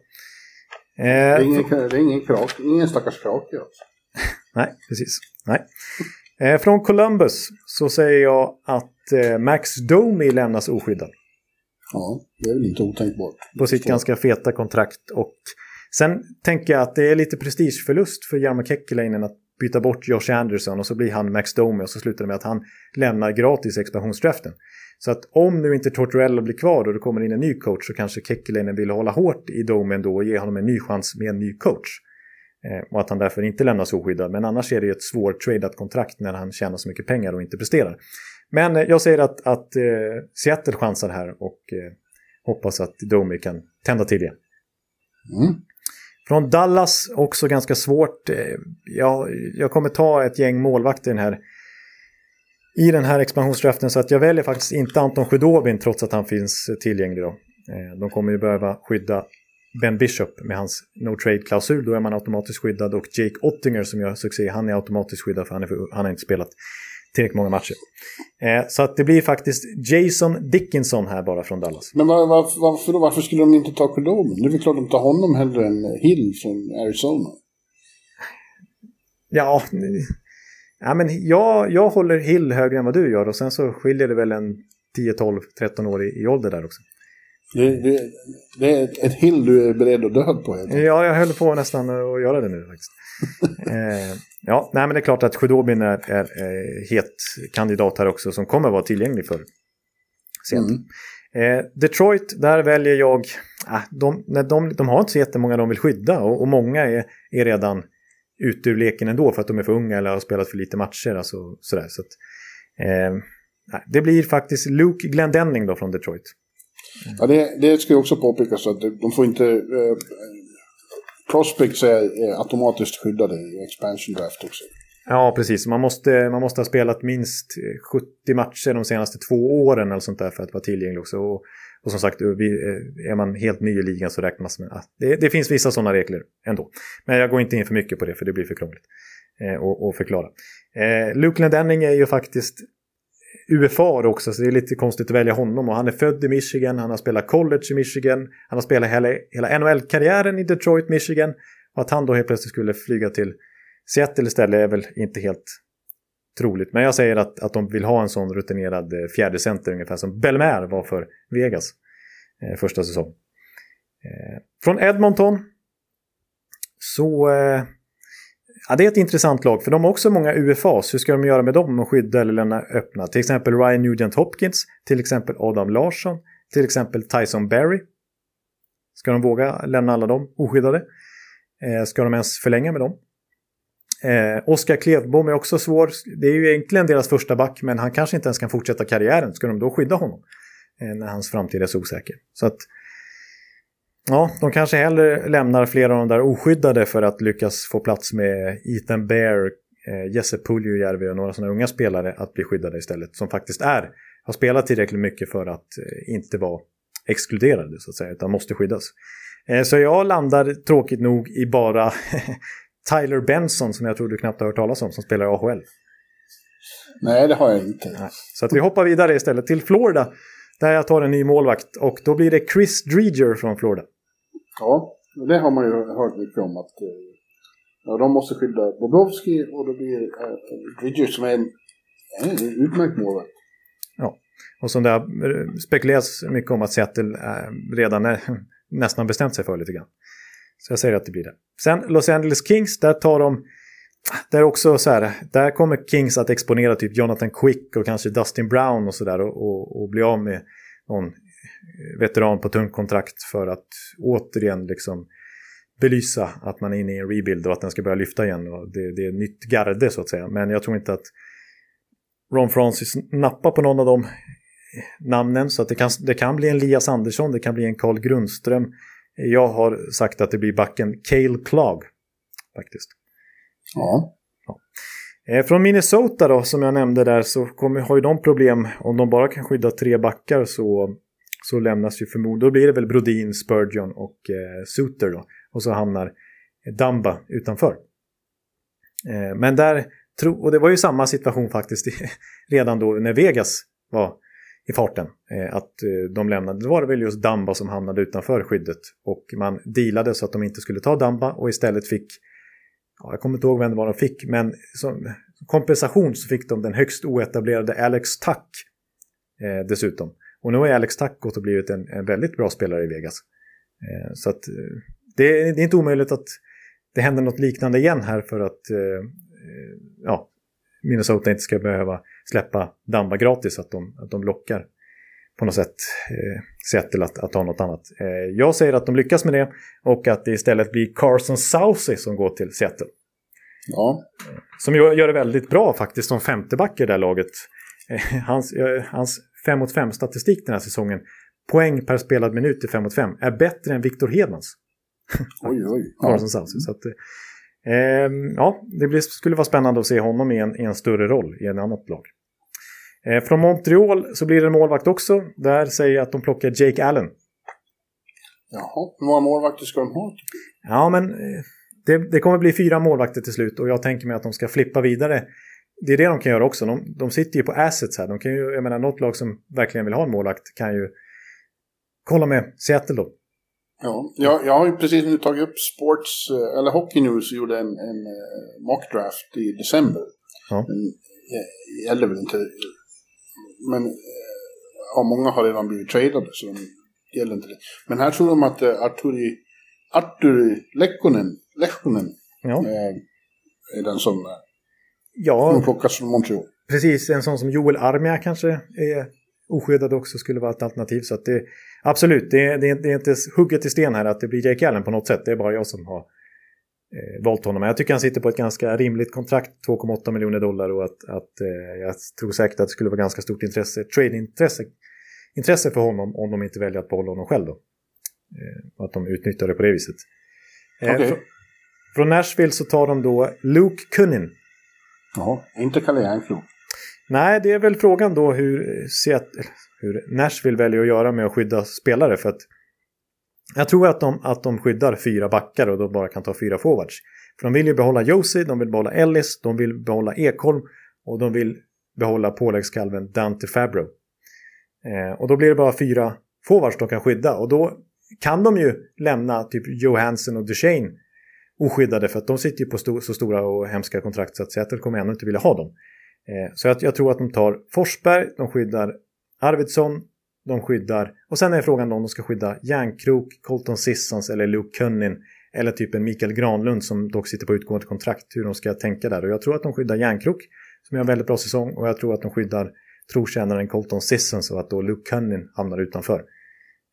Eh, det, är ingen, det är ingen, krak, ingen stackars krake alltså. Nej, precis. Nej. Eh, från Columbus så säger jag att eh, Max Domi lämnas oskyddad. Ja, det är väl inte otänkbart. På sitt ganska feta kontrakt. Och sen tänker jag att det är lite prestigeförlust för Jarmo Kekkeläinen att byta bort Josh Anderson och så blir han Max Domi och så slutar det med att han lämnar gratis expansionsdraften. Så att om nu inte Tortorella blir kvar och det kommer in en ny coach så kanske Kekkeläinen vill hålla hårt i Domi ändå och ge honom en ny chans med en ny coach. Eh, och att han därför inte lämnas oskyddad. Men annars är det ju ett svårt tradat kontrakt när han tjänar så mycket pengar och inte presterar. Men eh, jag säger att, att eh, Seattle chansar här och eh, hoppas att Domi kan tända till igen. Mm. Från Dallas, också ganska svårt. Eh, jag, jag kommer ta ett gäng målvakter i den här, i den här expansionsdraften så att jag väljer faktiskt inte Anton Sjudovin trots att han finns tillgänglig. Då. Eh, de kommer ju behöva skydda Ben Bishop med hans no trade-klausul, då är man automatiskt skyddad. Och Jake Ottinger som gör succé, han är automatiskt skyddad för han, är för, han har inte spelat tillräckligt många matcher. Eh, så att det blir faktiskt Jason Dickinson här bara från Dallas. Men var, var, varför, då? varför skulle de inte ta Kodomen? Det är väl klart de tar honom hellre än Hill från Arizona. Ja, ja men jag, jag håller Hill högre än vad du gör och sen så skiljer det väl en 10, 12, 13 år i, i ålder där också. Det, det, det, är ett hill du är beredd att dö på. Ja, jag höll på nästan att göra det nu faktiskt. eh, ja, nej men det är klart att Sjudobin är, är, är het kandidat här också som kommer vara tillgänglig för sent. Mm. Eh, Detroit, där väljer jag, ah, de, de, de har inte så jättemånga de vill skydda och, och många är, är redan ute ur leken ändå för att de är för unga eller har spelat för lite matcher. Alltså, sådär, så att, eh, det blir faktiskt Luke Glendenning då från Detroit. Ja, det, det ska ju också påpekas att de får inte... Eh, prospects är, är automatiskt skyddade i expansion draft också. Ja, precis. Man måste, man måste ha spelat minst eh, 70 matcher de senaste två åren eller sånt där för att vara tillgänglig också. Och, och som sagt, eh, eh, är man helt ny i ligan så räknas man. att det, det finns vissa sådana regler ändå. Men jag går inte in för mycket på det för det blir för krångligt eh, att förklara. Eh, Luke Lendenning är ju faktiskt UFA också, så det är lite konstigt att välja honom. Och han är född i Michigan, han har spelat college i Michigan, han har spelat hela, hela NHL-karriären i Detroit, Michigan. Och att han då helt plötsligt skulle flyga till Seattle istället är väl inte helt troligt. Men jag säger att, att de vill ha en sån rutinerad eh, fjärde center ungefär som Belmer var för Vegas eh, första säsong. Eh, från Edmonton så eh, Ja, det är ett intressant lag, för de har också många UFAs. Hur ska de göra med dem och skydda eller lämna öppna? Till exempel Ryan Nugent Hopkins, till exempel Adam Larsson, till exempel Tyson Berry. Ska de våga lämna alla dem oskyddade? Eh, ska de ens förlänga med dem? Eh, Oskar Klevbom är också svår. Det är ju egentligen deras första back, men han kanske inte ens kan fortsätta karriären. Ska de då skydda honom? Eh, när hans framtid är så osäker. Så att, ja, de kanske hellre lämnar flera av de där oskyddade för att lyckas få plats med Ethan Bear, eh, Jesse Puljujärvi och några sådana unga spelare att bli skyddade istället. Som faktiskt är, har spelat tillräckligt mycket för att eh, inte vara exkluderade så att säga, utan måste skyddas. Eh, så jag landar tråkigt nog i bara Tyler Benson som jag tror du knappt har hört talas om som spelar i AHL. Nej, det har jag inte. Nej. Så att vi hoppar vidare istället till Florida där jag tar en ny målvakt och då blir det Chris Dreger från Florida. Ja, det har man ju hört mycket om att eh, ja, de måste skydda Bobrovski och då blir äh, som är en, en utmärkt målvakt. Ja, och som det har eh, spekulerats mycket om att Seattle redan är, nästan bestämt sig för lite grann. Så jag säger att det blir det. Sen Los Angeles Kings, där tar de... Där också så här, där kommer Kings att exponera typ Jonathan Quick och kanske Dustin Brown och sådär och, och, och, bli av med någon veteran på tungt kontrakt för att återigen liksom belysa att man är inne i en rebuild och att den ska börja lyfta igen. Och det, det är nytt garde så att säga. Men jag tror inte att Ron Francis nappar på någon av de namnen. Så att det kan, det kan bli en Lias Andersson, det kan bli en Carl Grundström. Jag har sagt att det blir backen Cale Clog. Faktiskt. Ja. ja. Eh, från Minnesota då, som jag nämnde där, så kommer, har ju de problem. Om de bara kan skydda tre backar så, så lämnas ju förmodligen... Då blir det väl Brodin, Spurgeon och eh, Suter då. Och så hamnar Damba utanför. Eh, men där... Tro, och det var ju samma situation faktiskt redan då när Vegas var i farten. Eh, att eh, de lämnade, då var det väl just Damba som hamnade utanför skyddet. Och man dealade så att de inte skulle ta Damba och istället fick, ja, jag kommer inte ihåg vem det var de fick, men som kompensation så fick de den högst oetablerade Alex Tuck eh, dessutom. Och nu har Alex gått och blivit en, en väldigt bra spelare i Vegas. Eh, så att eh, det, det, är inte omöjligt att det händer något liknande igen här för att eh, ja, Minnesota inte ska behöva släppa Damba gratis, att de, att de lockar på något sätt eh, Seattle att, att ta något annat. Eh, jag säger att de lyckas med det och att det istället blir Carson Southey som går till Seattle. Ja. Som gör det väldigt bra faktiskt som femteback i det här laget. Eh, hans, eh, hans 5 mot 5 statistik den här säsongen, poäng per spelad minut i 5 mot 5, är bättre än Victor Hedmans. oj, oj. Southey. Så att, eh, ja, det blir, skulle vara spännande att se honom i en, i en större roll i en annat lag. Eh, från Montreal så blir det en målvakt också. Där säger jag att de plockar Jake Allen. Jaha, hur många målvakter ska de ha? Ja, men eh, det, det, kommer bli fyra målvakter till slut och jag tänker mig att de ska flippa vidare. Det är det de kan göra också. De, de sitter ju på assets här. De kan ju, jag menar, något lag som verkligen vill ha en målvakt kan ju kolla med Seattle då. Ja, jag, jag har ju precis nu tagit upp Sports, eh, eller Hockey News gjorde en, en uh, mock draft i december. Ja. Den gäller väl inte, men ja, många har redan blivit tradade så de gäller inte det. Men här tror de att Arturi, Arturi Lekkonen, Lekkonen ja. är den som, ja, som plockas från Montreal. Precis, en sån som Joel Armia kanske är oskyddad också skulle vara ett alternativ. Så att det, absolut, det, det, det är inte hugget i sten här att det blir Jake Allen på något sätt. Det är bara jag som har eh, valt honom. Jag tycker han sitter på ett ganska rimligt kontrakt, 2,8 miljoner dollar. Och att, att eh, jag tror säkert att det skulle vara ganska stort intresse, trade-intresse intresse för honom om de inte väljer att behålla honom själv. Då. Eh, att de utnyttjar det på det viset. Eh, fr från Nashville så tar de då Luke Cunnin. Jaha, inte Kalle Järnkrok. Nej, det är väl frågan då hur, Seattle, hur Nashville väljer att göra med att skydda spelare. För att jag tror att de, att de skyddar fyra backar och då bara kan ta fyra forwards. För de vill ju behålla Josie, de vill behålla Ellis, de vill behålla Ekholm och de vill behålla påläggskalven Dante Fabro. Eh, och då blir det bara fyra forwards de kan skydda och då kan de ju lämna typ Johansson och Duchene oskyddade för att de sitter ju på sto så stora och hemska kontrakt så att Seattle kommer ändå inte vilja ha dem. Eh, så jag, jag, tror att de tar Forsberg, de skyddar Arvidsson, de skyddar och sen är frågan om de ska skydda Järnkrok, Colton Sissons eller Luke Cunnin Eller typ en Mikael Granlund som dock sitter på utgående kontrakt, hur de ska tänka där. Och jag tror att de skyddar Järnkrok, som gör en väldigt bra säsong, och jag tror att de skyddar trotjänaren Colton Sissons och att då Luke Cunnin hamnar utanför.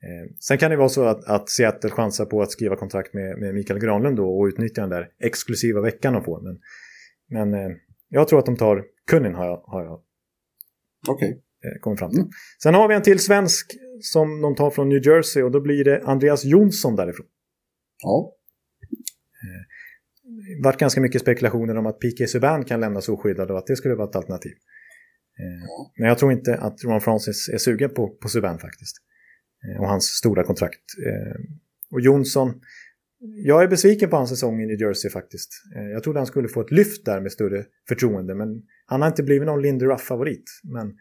Eh, sen kan det vara så att, att Seattle chansar på att skriva kontrakt med, med Mikael Granlund då och utnyttja den där exklusiva veckan de får. Men, men eh, jag tror att de tar Cunnin har jag, har jag Okej. eh, kommit fram till. Sen har vi en till svensk som de tar från New Jersey och då blir det Andreas Jonsson därifrån. Ja. Det varit ganska mycket spekulationer om att P.K. Subban kan lämnas oskyddad och att det skulle vara ett alternativ. Eh, Men jag tror inte att Ron Francis är sugen på, på Subban faktiskt. Eh, Och hans stora kontrakt. Eh, Och Jonsson, jag är besviken på hans säsong i New Jersey faktiskt. Eh, Jag trodde han skulle få ett lyft där med större förtroende, men han har inte blivit någon Lindy Ruff-favorit. Men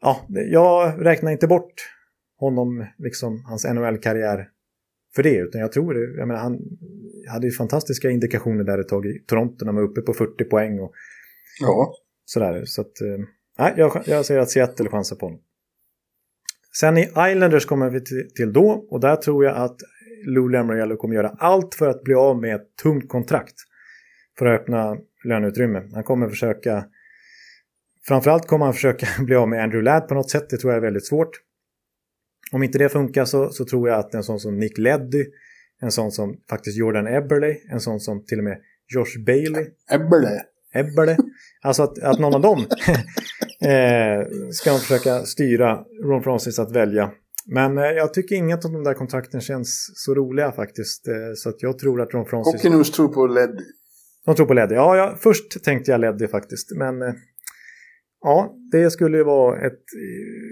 ja, jag räknar inte bort honom, liksom hans NHL-karriär för det, utan jag tror det. Jag menar, han hade ju fantastiska indikationer där ett tag i Toronto när man var uppe på 40 poäng och Ja. sådär. Så att, nej, jag, jag säger att Seattle chansar på honom. Sen i Islanders kommer vi till, då och där tror jag att Lou Lamoriello kommer göra allt för att bli av med ett tungt kontrakt för att öppna löneutrymme. Han kommer försöka, framförallt kommer han försöka bli av med Andrew Ladd på något sätt, det tror jag är väldigt svårt. Om inte det funkar så, så tror jag att en sån som Nick Leddy, en sån som faktiskt Jordan Eberle, en sån som till och med Josh Bailey, Eberle. Ebbele. Alltså att, att någon av dem eh, ska de försöka styra Ron Francis att välja. Men eh, jag tycker inget av de där kontrakten känns så roliga faktiskt. Eh, så att jag tror att Ron Francis... Hockeynews tror på Leddy. De tror på Leddy. Ja, jag, först tänkte jag Leddy faktiskt. Men eh, ja, det skulle ju vara ett...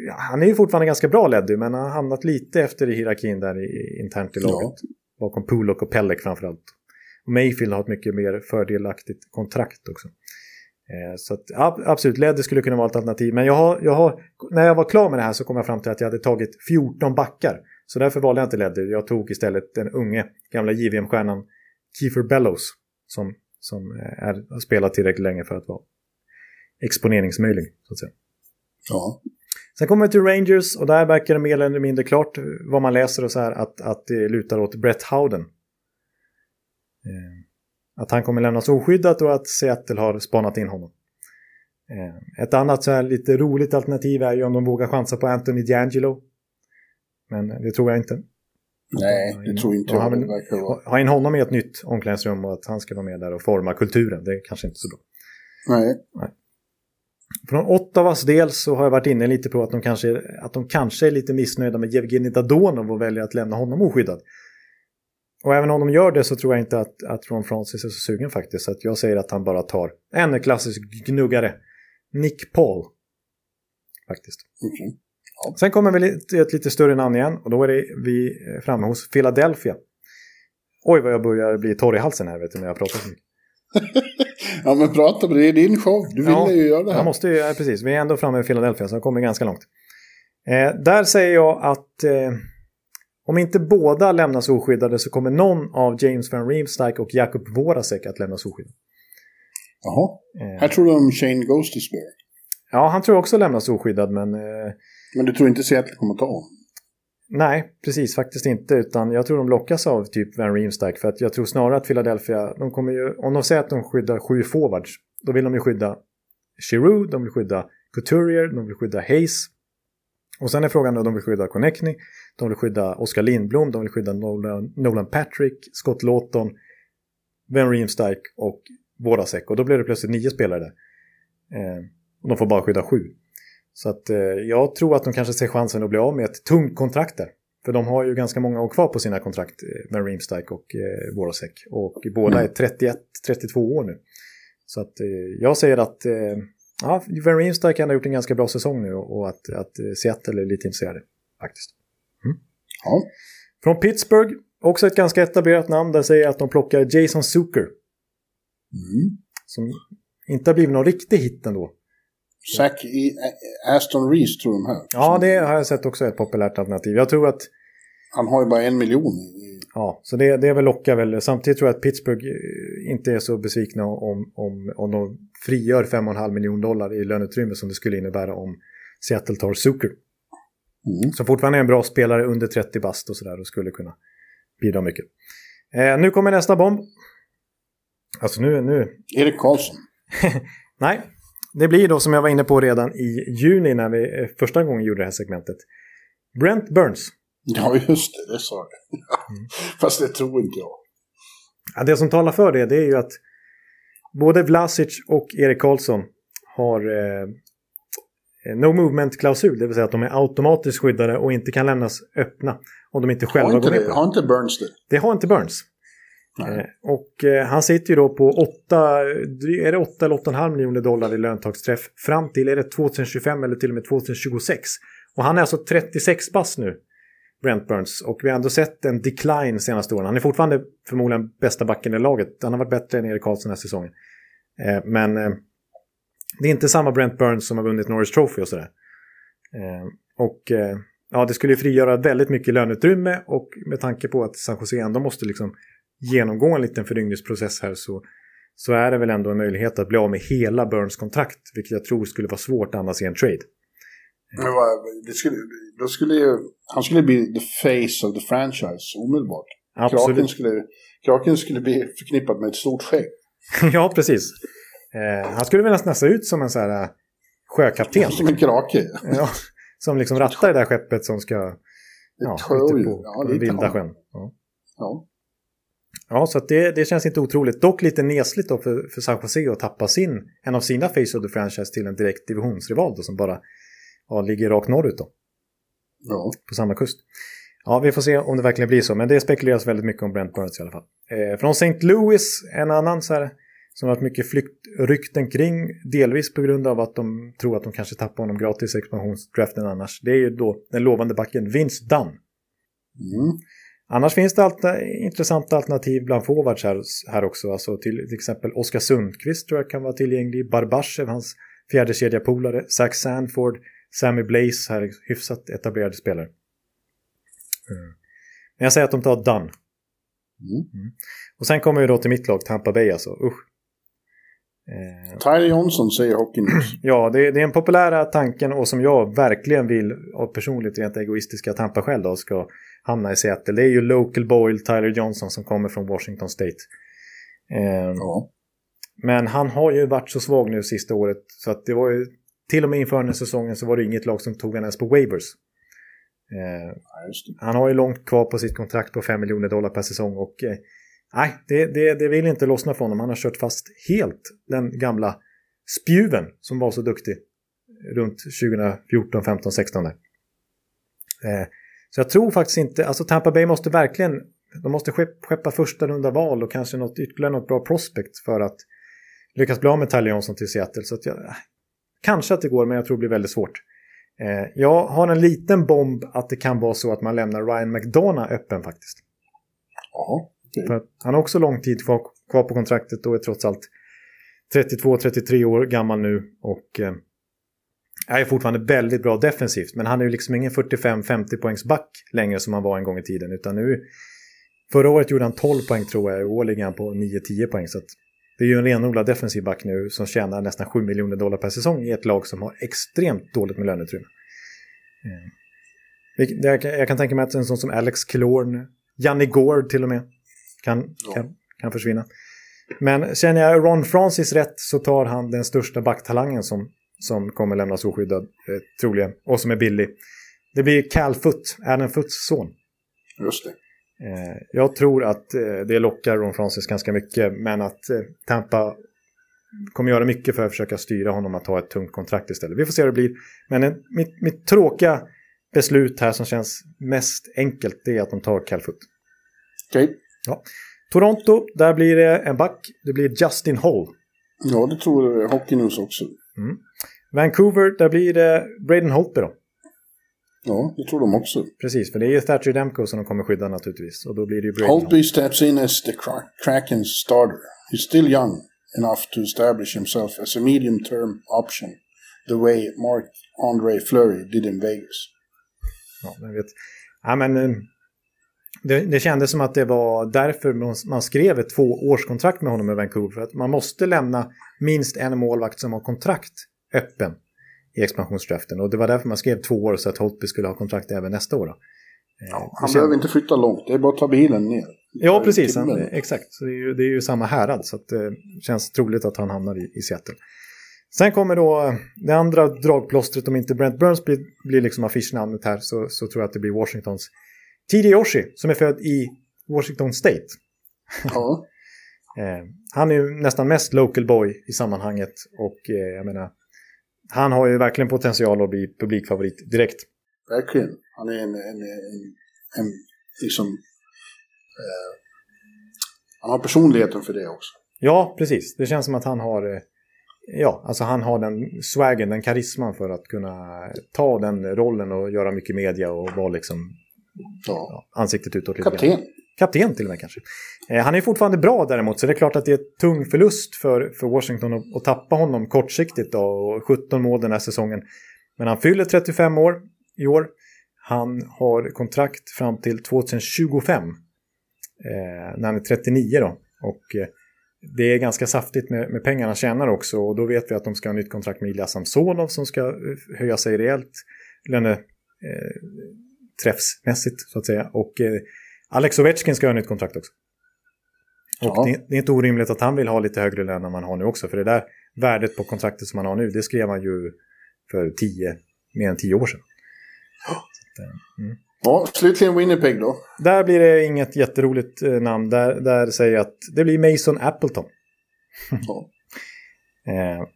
Ja, han är ju fortfarande ganska bra Leddy, men han har hamnat lite efter i hierarkin där i, internt i laget. Bakom Pulok och Pellek framförallt. Mayfield har ett mycket mer fördelaktigt kontrakt också. Eh, Så att, absolut, Leddy skulle kunna vara ett alternativ. Men jag har, jag har, när jag var klar med det här så kom jag fram till att jag hade tagit 14 backar. Så därför valde jag inte Leddy. Jag tog istället den unge gamla JVM-stjärnan Kiefer Bellows. Som, som eh, är, har spelat tillräckligt länge för att vara exponeringsmöjlig. Så att säga. Ja. Sen kommer vi till Rangers och där verkar det mer eller mindre klart eh, vad man läser och så här att, att det lutar åt Brett Howden. Att han kommer lämnas oskyddat och att Seattle har spanat in honom. Eh, ett annat så här lite roligt alternativ är ju om de vågar chansa på Anthony D'Angelo. Men det tror jag inte. Nej, det tror inte jag. vara... Ha in honom i ett nytt omklädningsrum och att han ska vara med där och forma kulturen. Det är kanske inte så bra. Nej. Från Ottawas del så har jag varit inne lite på att de kanske, att de kanske är lite missnöjda med Jevgenij Dadonov och väljer att lämna honom oskyddad. Och även om de gör det så tror jag inte att, att Ron Francis är så sugen faktiskt. Så att jag säger att han bara tar en klassisk gnuggare. Nick Paul. Faktiskt. Okej. Sen kommer vi till ett lite större namn igen och då är det vi framme hos Philadelphia. Oj vad jag börjar bli torr i halsen här vet du när jag pratar så mycket. Ja, men prata. Det är din show. Du ville Ja, ju göra det här. Jag måste ju, ja, precis. Vi är ändå framme i Philadelphia så jag kommer ganska långt. Eh, där säger jag att eh, om inte båda lämnas oskyddade så kommer någon av James Van Riemsdyk och Jakub Voracek att lämnas oskyddade. Jaha. Eh, Här tror du om Shane Ghost ja, han tror också lämnas oskyddad men eh, Men du tror inte Seattle kommer ta honom? nej, precis faktiskt inte. Utan jag tror de lockas av typ Van Riemsdyk för att jag tror snarare att Philadelphia, de kommer ju, om de säger att de skyddar sju forwards, då vill de ju skydda Giroud, de vill skydda Couturier, de vill skydda Hayes. Och sen är frågan om de vill skydda Connectney, de vill skydda Oskar Lindblom, de vill skydda Nolan, Nolan Patrick, Scott Lawton, Van Riemsdyk och Voracek. Och då blir det plötsligt nio spelare där. Eh, och de får bara skydda sju. Så att eh, jag tror att de kanske ser chansen att bli av med ett tungt kontrakt där. För de har ju ganska många år kvar på sina kontrakt, Ben Van och eh, Voracek. Och båda är 31-32 år nu. Så att eh, jag säger att eh, ja, Van Riemsdyk har gjort en ganska bra säsong nu och att, att eh, Seattle är lite intresserade faktiskt. Ja. Från Pittsburgh, också ett ganska etablerat namn, där säger jag att de plockar Jason Zucker. Mm. Som inte har blivit någon riktig hit ändå. Zack i Aston Reese tror de här. Ja, det har jag sett också ett populärt alternativ. Jag tror att, Han har ju bara en miljon. ja, så det, det väl lockar väl. Samtidigt tror jag att Pittsburgh eh, inte är så besvikna om, om, om de frigör 5,5 miljoner dollar i löneutrymme som det skulle innebära om Seattle tar Zucker. Mm. Som fortfarande är en bra spelare under 30 bast och sådär och skulle kunna bidra mycket. Eh, nu kommer nästa bomb. Alltså nu... nu. Erik Karlsson. Nej, det blir då som jag var inne på redan i juni när vi eh, första gången gjorde det här segmentet. Brent Burns. Ja, just det, det sa jag. Mm. Fast det tror inte jag. Ja, det som talar för det, det är ju att både Vlasic och Erik Karlsson har eh, no movement-klausul, det vill säga att de är automatiskt skyddade och inte kan lämnas öppna om de inte själva inte går med på det. Har inte Burns det? Det har inte Burns. Eh, och eh, han sitter ju då på 8, är det 8 eller 8,5 miljoner dollar i löntagsträff fram till är det 2025 eller till och med 2026. Och han är alltså 36 bass nu, Brent Burns. Och vi har ändå sett en decline senaste åren. Han är fortfarande förmodligen bästa backen i laget. Han har varit bättre än Erik Karlsson den här säsongen. Eh, men eh, det är inte samma Brent Burns som har vunnit Norris Trophy och sådär. Eh, och eh, ja, det skulle ju frigöra väldigt mycket löneutrymme och med tanke på att San Jose ändå måste liksom genomgå en liten föryngringsprocess här så, så är det väl ändå en möjlighet att bli av med hela Burns kontrakt, vilket jag tror skulle vara svårt annars i en trade. Men vad, det skulle, då skulle ju, han skulle bli the face of the franchise omedelbart. Absolut. Kraken skulle, Kraken skulle bli förknippad med ett stort skägg. ja, precis. Eh, han skulle väl nästan se ut som en sån här eh, sjökapten. Som en krake. ja, som liksom rattar det där skeppet som ska... Ja, ute på, ja, vilda sjön. Ja. ja. Ja, så det, det känns inte otroligt. Dock lite nesligt då för, för San Jose att tappa sin, en av sina face of the franchise till en direkt divisionsrival då, som bara ja, ligger rakt norrut då. Ja. På samma kust. Ja, vi får se om det verkligen blir så. Men det spekuleras väldigt mycket om Brent Burns i alla fall. Eh, från St. Louis, en annan så här, som har varit mycket flyktrykten kring. Delvis på grund av att de tror att de kanske tappar honom gratis i expansionsdraften annars. Det är ju då den lovande backen Vince Dunn. Mm. Annars finns det alter, intressanta alternativ bland forwards här, här också. Alltså till, till exempel Oskar Sundqvist tror jag kan vara tillgänglig. Barbashev, hans fjärde kedjapolare. Zach Sanford, Sammy Blaze här, hyfsat etablerade spelare. Mm. Men jag säger att de tar Dunn. Mm. Mm. Och sen kommer vi då till mitt lag, Tampa Bay alltså. Usch. Eh, Tyler Johnson säger Hockey News. ja, det, det är en populära tanken och som jag verkligen vill av personligt rent egoistiska Tampa-skäl då ska hamna i Seattle. Det är ju Local Boyle Tyler Johnson som kommer från Washington State. Eh, ja. Men han har ju varit så svag nu sista året så att det var ju till och med inför den här säsongen så var det inget lag som tog honom ens på waivers. Eh, ja, han har ju långt kvar på sitt kontrakt på 5 miljoner dollar per säsong och eh, nej, det, det, det vill inte lossna för honom. Han har kört fast helt den gamla spjuven som var så duktig runt 2014, 15, 16 där. Eh, så jag tror faktiskt inte, alltså Tampa Bay måste verkligen, de måste skeppa första runda val och kanske något, ytterligare något bra prospect för att lyckas bli av med Tyler Johnson till Seattle. Så att jag, kanske att det går, men jag tror det blir väldigt svårt. Eh, jag har en liten bomb att det kan vara så att man lämnar Ryan McDonough öppen faktiskt. Ja, Mm. För han har också lång tid kvar, kvar på kontraktet och är trots allt 32-33 år gammal nu och eh, är fortfarande väldigt bra defensivt. Men han är ju liksom ingen 45-50 poängs back längre som han var en gång i tiden. Utan nu, förra året gjorde han 12 poäng tror jag, i år ligger han på 9-10 poäng. Så det är ju en renodlad defensiv back nu som tjänar nästan 7 miljoner dollar per säsong i ett lag som har extremt dåligt med löneutrymme. Eh, jag, jag kan tänka mig att en sån som Alex Klorn, Janni Gård till och med, kan, ja. kan, kan försvinna. Men känner jag Ron Francis rätt så tar han den största backtalangen som, som kommer lämnas oskyddad, eh, troligen, och som är billig. Det blir Cal Foot, Adam Foots son. Just det. Eh, jag tror att eh, det lockar Ron Francis ganska mycket, men att eh, Tampa kommer göra mycket för att försöka styra honom att ta ett tungt kontrakt istället. Vi får se hur det blir. Men en, mitt, mitt tråkiga beslut här som känns mest enkelt, det är att de tar Cal Foot. Okej. Okay. Ja. Toronto, där blir det en back. Det blir Justin Hall. Ja, det tror Hockey News också. Mm. Vancouver, där blir det Braden Holtby då. Ja, det tror de också. Precis, för det är ju Thatcher Demko som de kommer skydda naturligtvis. Och då blir det ju Braden Holtby steps in as the Kraken starter. He's still young enough to establish himself as a medium term option. The way Mark-André Fleury did in Vegas. Ja, jag vet. Ja, men eh, det, det kändes som att det var därför man skrev ett tvåårskontrakt med honom i Vancouver. För att man måste lämna minst en målvakt som har kontrakt öppen i expansionsdraften. Och det var därför man skrev två år så att Holtby skulle ha kontrakt även nästa år. Ja, han behöver inte flytta långt, det är bara att ta bilen ner. Ja, precis. Han, exakt. Så det, är ju, det är ju samma härad. Så det eh, känns troligt att han hamnar i, i Seattle. Sen kommer då eh, det andra dragplåstret. Om inte Brent Burns blir, blir liksom affischnamnet här så, så tror jag att det blir Washingtons TD Oshie som är född i Washington State. Ja. eh, han är ju nästan mest local boy i sammanhanget. Och eh, jag menar, han har ju verkligen potential att bli publikfavorit direkt. Verkligen. Han är en, en, en, en liksom... Eh, han har personligheten för det också. Ja, precis. Det känns som att han har... Eh, ja, alltså han har den swaggen, den karisman för att kunna ta den rollen och göra mycket media och vara liksom ja. Ansiktet utåt. Lite Kapten. Grann. Kapten till och med kanske. Eh, han är fortfarande bra däremot, så det är klart att det är ett tung förlust för, för Washington att, att tappa honom kortsiktigt då, och 17 mål den här säsongen. Men han fyller 35 år i år. Han har kontrakt fram till 2025. Eh, när han är 39 då. Och eh, det är ganska saftigt med, med pengarna han tjänar också. Och då vet vi att de ska ha nytt kontrakt med Ilja Samsonov som ska eh, höja sig rejält. Löne, eh, träffsmässigt så att säga. Och eh, Alex Ovechkin ska ha nytt kontrakt också. Och ja. det, det, är inte orimligt att han vill ha lite högre lön än man har nu också. För det där värdet på kontraktet som han har nu, det skrev han ju för tio, mer än tio år sedan. Att, eh, mm. Ja, slutligen Winnipeg då. Där blir det inget jätteroligt eh, namn. Där, där säger jag att det blir Mason Appleton. Ja. eh,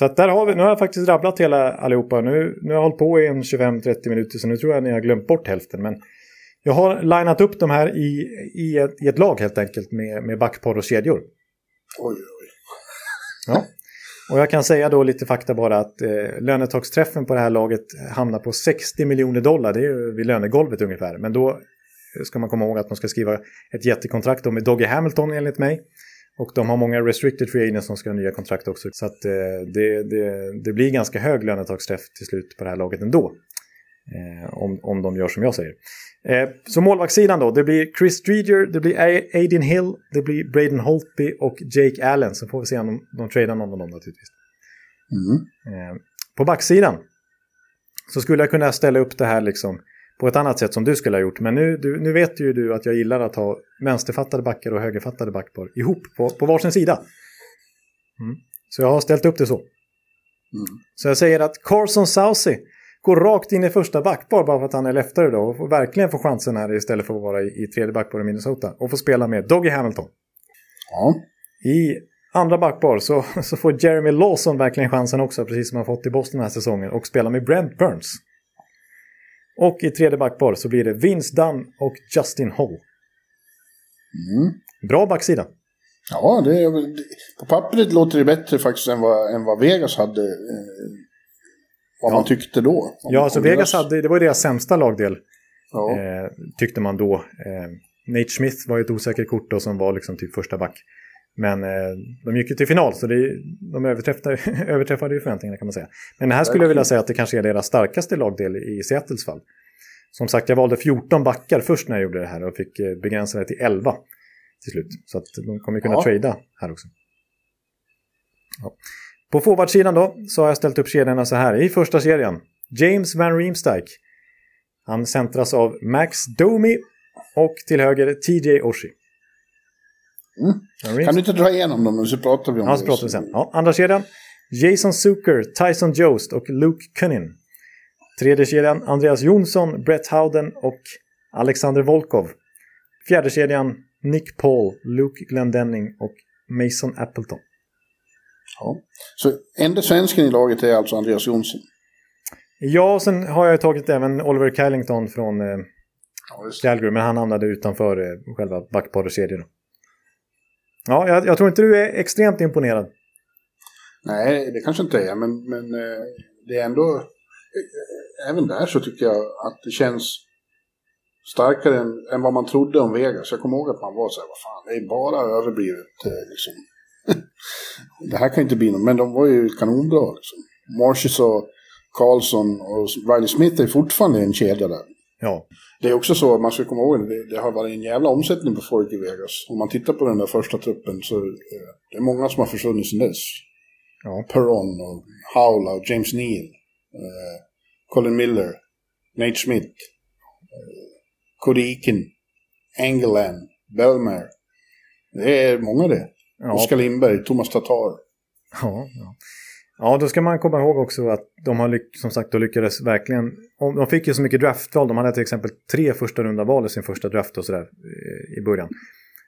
så att där har vi, nu har jag faktiskt rabblat hela allihopa. Nu, nu har jag hållit på i en 25-30 minuter så nu tror jag ni har glömt bort hälften. Men jag har linat upp de här i, i, ett, i ett lag helt enkelt med, med backpar och kedjor. Oj, oj. Ja. Och jag kan säga då lite fakta bara att eh, lönetaksträffen på det här laget hamnar på 60 miljoner dollar. Det är ju vid lönegolvet ungefär. Men då ska man komma ihåg att de ska skriva ett jättekontrakt med Doggy Hamilton enligt mig. Och de har många restricted free agents som ska ha nya kontrakt också. Så att eh, det, det, det, blir ganska hög lönetaksträff till slut på det här laget ändå. Eh, om, om de gör som jag säger. Eh, så målvaktssidan då, det blir Chris Streeter, det blir Aiden Hill, det blir Braden Holtby och Jake Allen. Så får vi se om de, de tradar någon av dem naturligtvis. Mm. På backsidan så skulle jag kunna ställa upp det här liksom på ett annat sätt som du skulle ha gjort. Men nu, du, nu vet ju du att jag gillar att ha vänsterfattade backar och högerfattade backpar ihop på, på varsin sida. Mm. Så jag har ställt upp det så. Mm. Så jag säger att Carson Sousie går rakt in i första backpar bara för att han är leftare då och får verkligen få chansen här istället för att vara i, i tredje backpar i Minnesota och få spela med Doggy Hamilton. Ja. I andra backpar så, så får Jeremy Lawson verkligen chansen också, precis som han fått i Boston den här säsongen, och spela med Brent Burns. Och i tredje backpar så blir det Vince Dunn och Justin Hall. Mm. Bra backsida. Ja, det, på pappret låter det bättre faktiskt än vad, än vad Vegas hade. Eh, vad ja. man tyckte då. Ja, så alltså Vegas hade, det var ju deras sämsta lagdel. Ja. Eh, tyckte man då. Eh, Nate Smith var ju ett osäkert kort då som var liksom typ första back. Men eh, de gick ju till final så det, de överträffade, överträffade ju förväntningarna kan man säga. Men det här skulle jag vilja säga att det kanske är deras starkaste lagdel i Seattles fall. Som sagt, jag valde 14 backar först när jag gjorde det här och fick eh, begränsa det till 11 till slut. Så att de kommer kunna ja. trada här också. Ja. På forwardsidan då så har jag ställt upp kedjorna så här. I första serien, James Van Riemsdyk. Han centras av Max Domi och till höger TJ Oshie. Mm. Kan du inte dra igenom dem så pratar vi om ja, det. Pratar vi sen. Ja, andra kedjan, Jason Zucker, Tyson Jost och Luke Cunnin. Tredje kedjan, Andreas Jonsson, Brett Howden och Alexander Volkov. Fjärde kedjan, Nick Paul, Luke Glendenning och Mason Appleton. Ja. Så enda svensken i laget är alltså Andreas Jonsson? Ja, och sen har jag tagit även Oliver Kylington från eh, ja, Calgary, men han hamnade utanför eh, själva backparekedjan. Ja, jag, jag, tror inte du är extremt imponerad. Nej, det kanske inte är, men, men eh, det är ändå... Eh, även där så tycker jag att det känns starkare än, än vad man trodde om Vegas. Jag kommer ihåg att man var så här, vad fan, det är bara överblivet. Eh, liksom. det här kan inte bli något, men de var ju kanonbra. Liksom. Marshes och Karlsson och Riley Smith är fortfarande en kedja där. Ja. Det är också så, man ska komma ihåg det, det har varit en jävla omsättning på folk i Vegas. Om man tittar på den där första truppen så eh, det är många som har försvunnit sedan dess. Ja. Perron och Howla och James Neal. Eh, Colin Miller. Nate Smith. Eh, Cody Eakin. Angelan, Belmer. Det är många det. Ja. Oskar Lindberg, Thomas Tatar. Ja, ja. Ja, då ska man komma ihåg också att de har som sagt, då lyckades verkligen... De fick ju så mycket draftval. De hade till exempel tre första runda val i sin första draft och sådär eh, i början.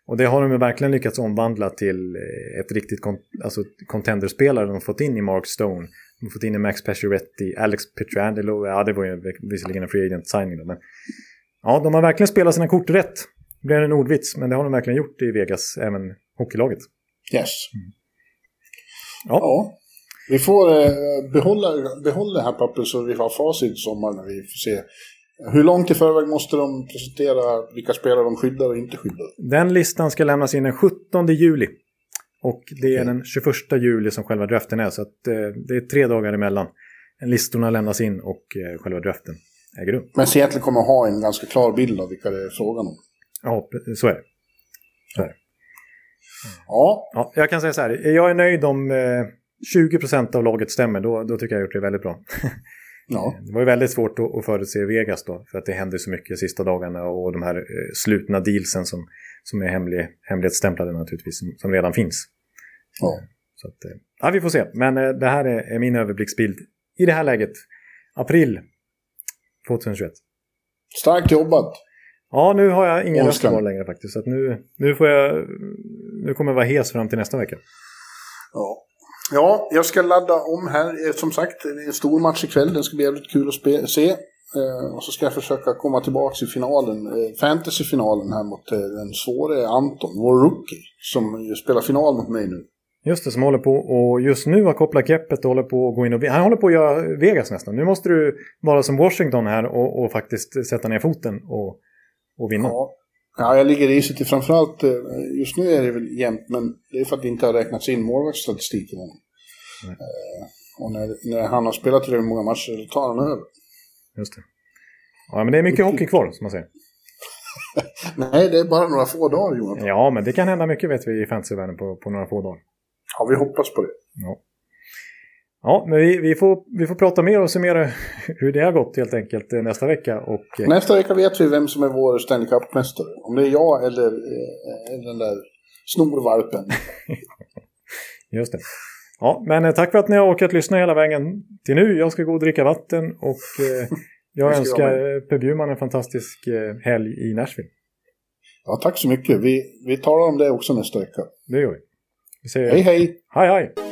Och det har de verkligen lyckats omvandla till eh, ett riktigt alltså, contenderspelare de har fått in i Mark Stone. De har fått in i Max Pacioretty, Alex Petrangelo. Ja, det var ju visserligen en free agent signing då, men... Ja, de har verkligen spelat sina kort rätt. Det blev en ordvits, men det har de verkligen gjort i Vegas, även hockeylaget. Yes. Ja. Ja. Vi får eh, behålla, behålla det här pappret så vi har facit i sommar när vi får se. Hur långt i förväg måste de presentera vilka spelare de skyddar och inte skyddar? Den listan ska lämnas in den 17 juli. Och det är den 21 juli som själva draften är. Så att, eh, det är tre dagar emellan. Listorna lämnas in och eh, själva draften äger rum. Men Seattle kommer ha en ganska klar bild av vilka det är frågan om. Ja, så är det. Så är det. Ja, Ja, jag kan säga så här. Jag är nöjd om eh, 20% av laget stämmer. Då, då tycker jag jag har gjort det väldigt bra. ja. Det var ju väldigt svårt att, att förutse Vegas då. För att det händer så mycket de sista dagarna. Och de här eh, slutna dealsen som, som är hemlig, hemlighetsstämplade naturligtvis. Som, som redan finns. ja. Så att, eh, ja, vi får se. Men eh, det här är, är min överblicksbild i det här läget. April 2021. Starkt jobbat. Ja, nu har jag ingen röst kvar längre faktiskt. Så nu, nu, får jag, nu kommer jag vara hes fram till nästa vecka. Ja. Ja, jag ska ladda om här. Eh, Som sagt, det är en stor match ikväll. Den ska bli jävligt kul att se. Eh, och så ska jag försöka komma tillbaka i finalen, eh, fantasyfinalen här mot eh, den svåre Anton, vår rookie, som spelar final mot mig nu. Just det, som håller på och just nu har kopplat greppet och håller på att gå in och... Han håller på att göra Vegas nästan. Nu måste du vara som Washington här och, och faktiskt sätta ner foten och, och vinna. Ja. Ja, jag ligger risigt till framförallt, eh, just nu är det väl jämnt, men det är för att det inte har räknats in målvaktsstatistiken än. Eh, och när, när han har spelat tillräckligt många matcher, tar han över. Just det. Ja, men det är mycket hockey kvar, som man säger. Nej, det är bara några få dagar, Jonathan. Ja, men det kan hända mycket vet vi i fantasyvärlden på, på några få dagar. Ja, vi hoppas på det. Ja, ja men vi, vi, får, vi får prata mer och summera hur det har gått helt enkelt eh, nästa vecka. Och, eh, Nästa vecka vet vi vem som är vår Stanley Cup-mästare. Om det är jag eller, eh, eller den där snorvalpen. just det. Ja, men tack för att ni har orkat lyssna hela vägen till nu. Jag ska gå och dricka vatten och jag önskar jag Per Bjurman en fantastisk helg i Nashville. Ja, tack så mycket. Vi, vi talar om det också nästa vecka. Det gör vi. Vi säger Hej, hej! hej. hej.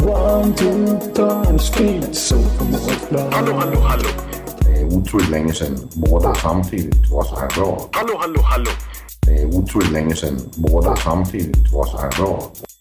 One, two, three, speed, so Hallå, hallå, hallå. Det er utroligt længe siden mor, der samtidig trods har råd. Hallå, hallå, hallå. Det er utroligt længe siden mor, der samtidig trods har råd.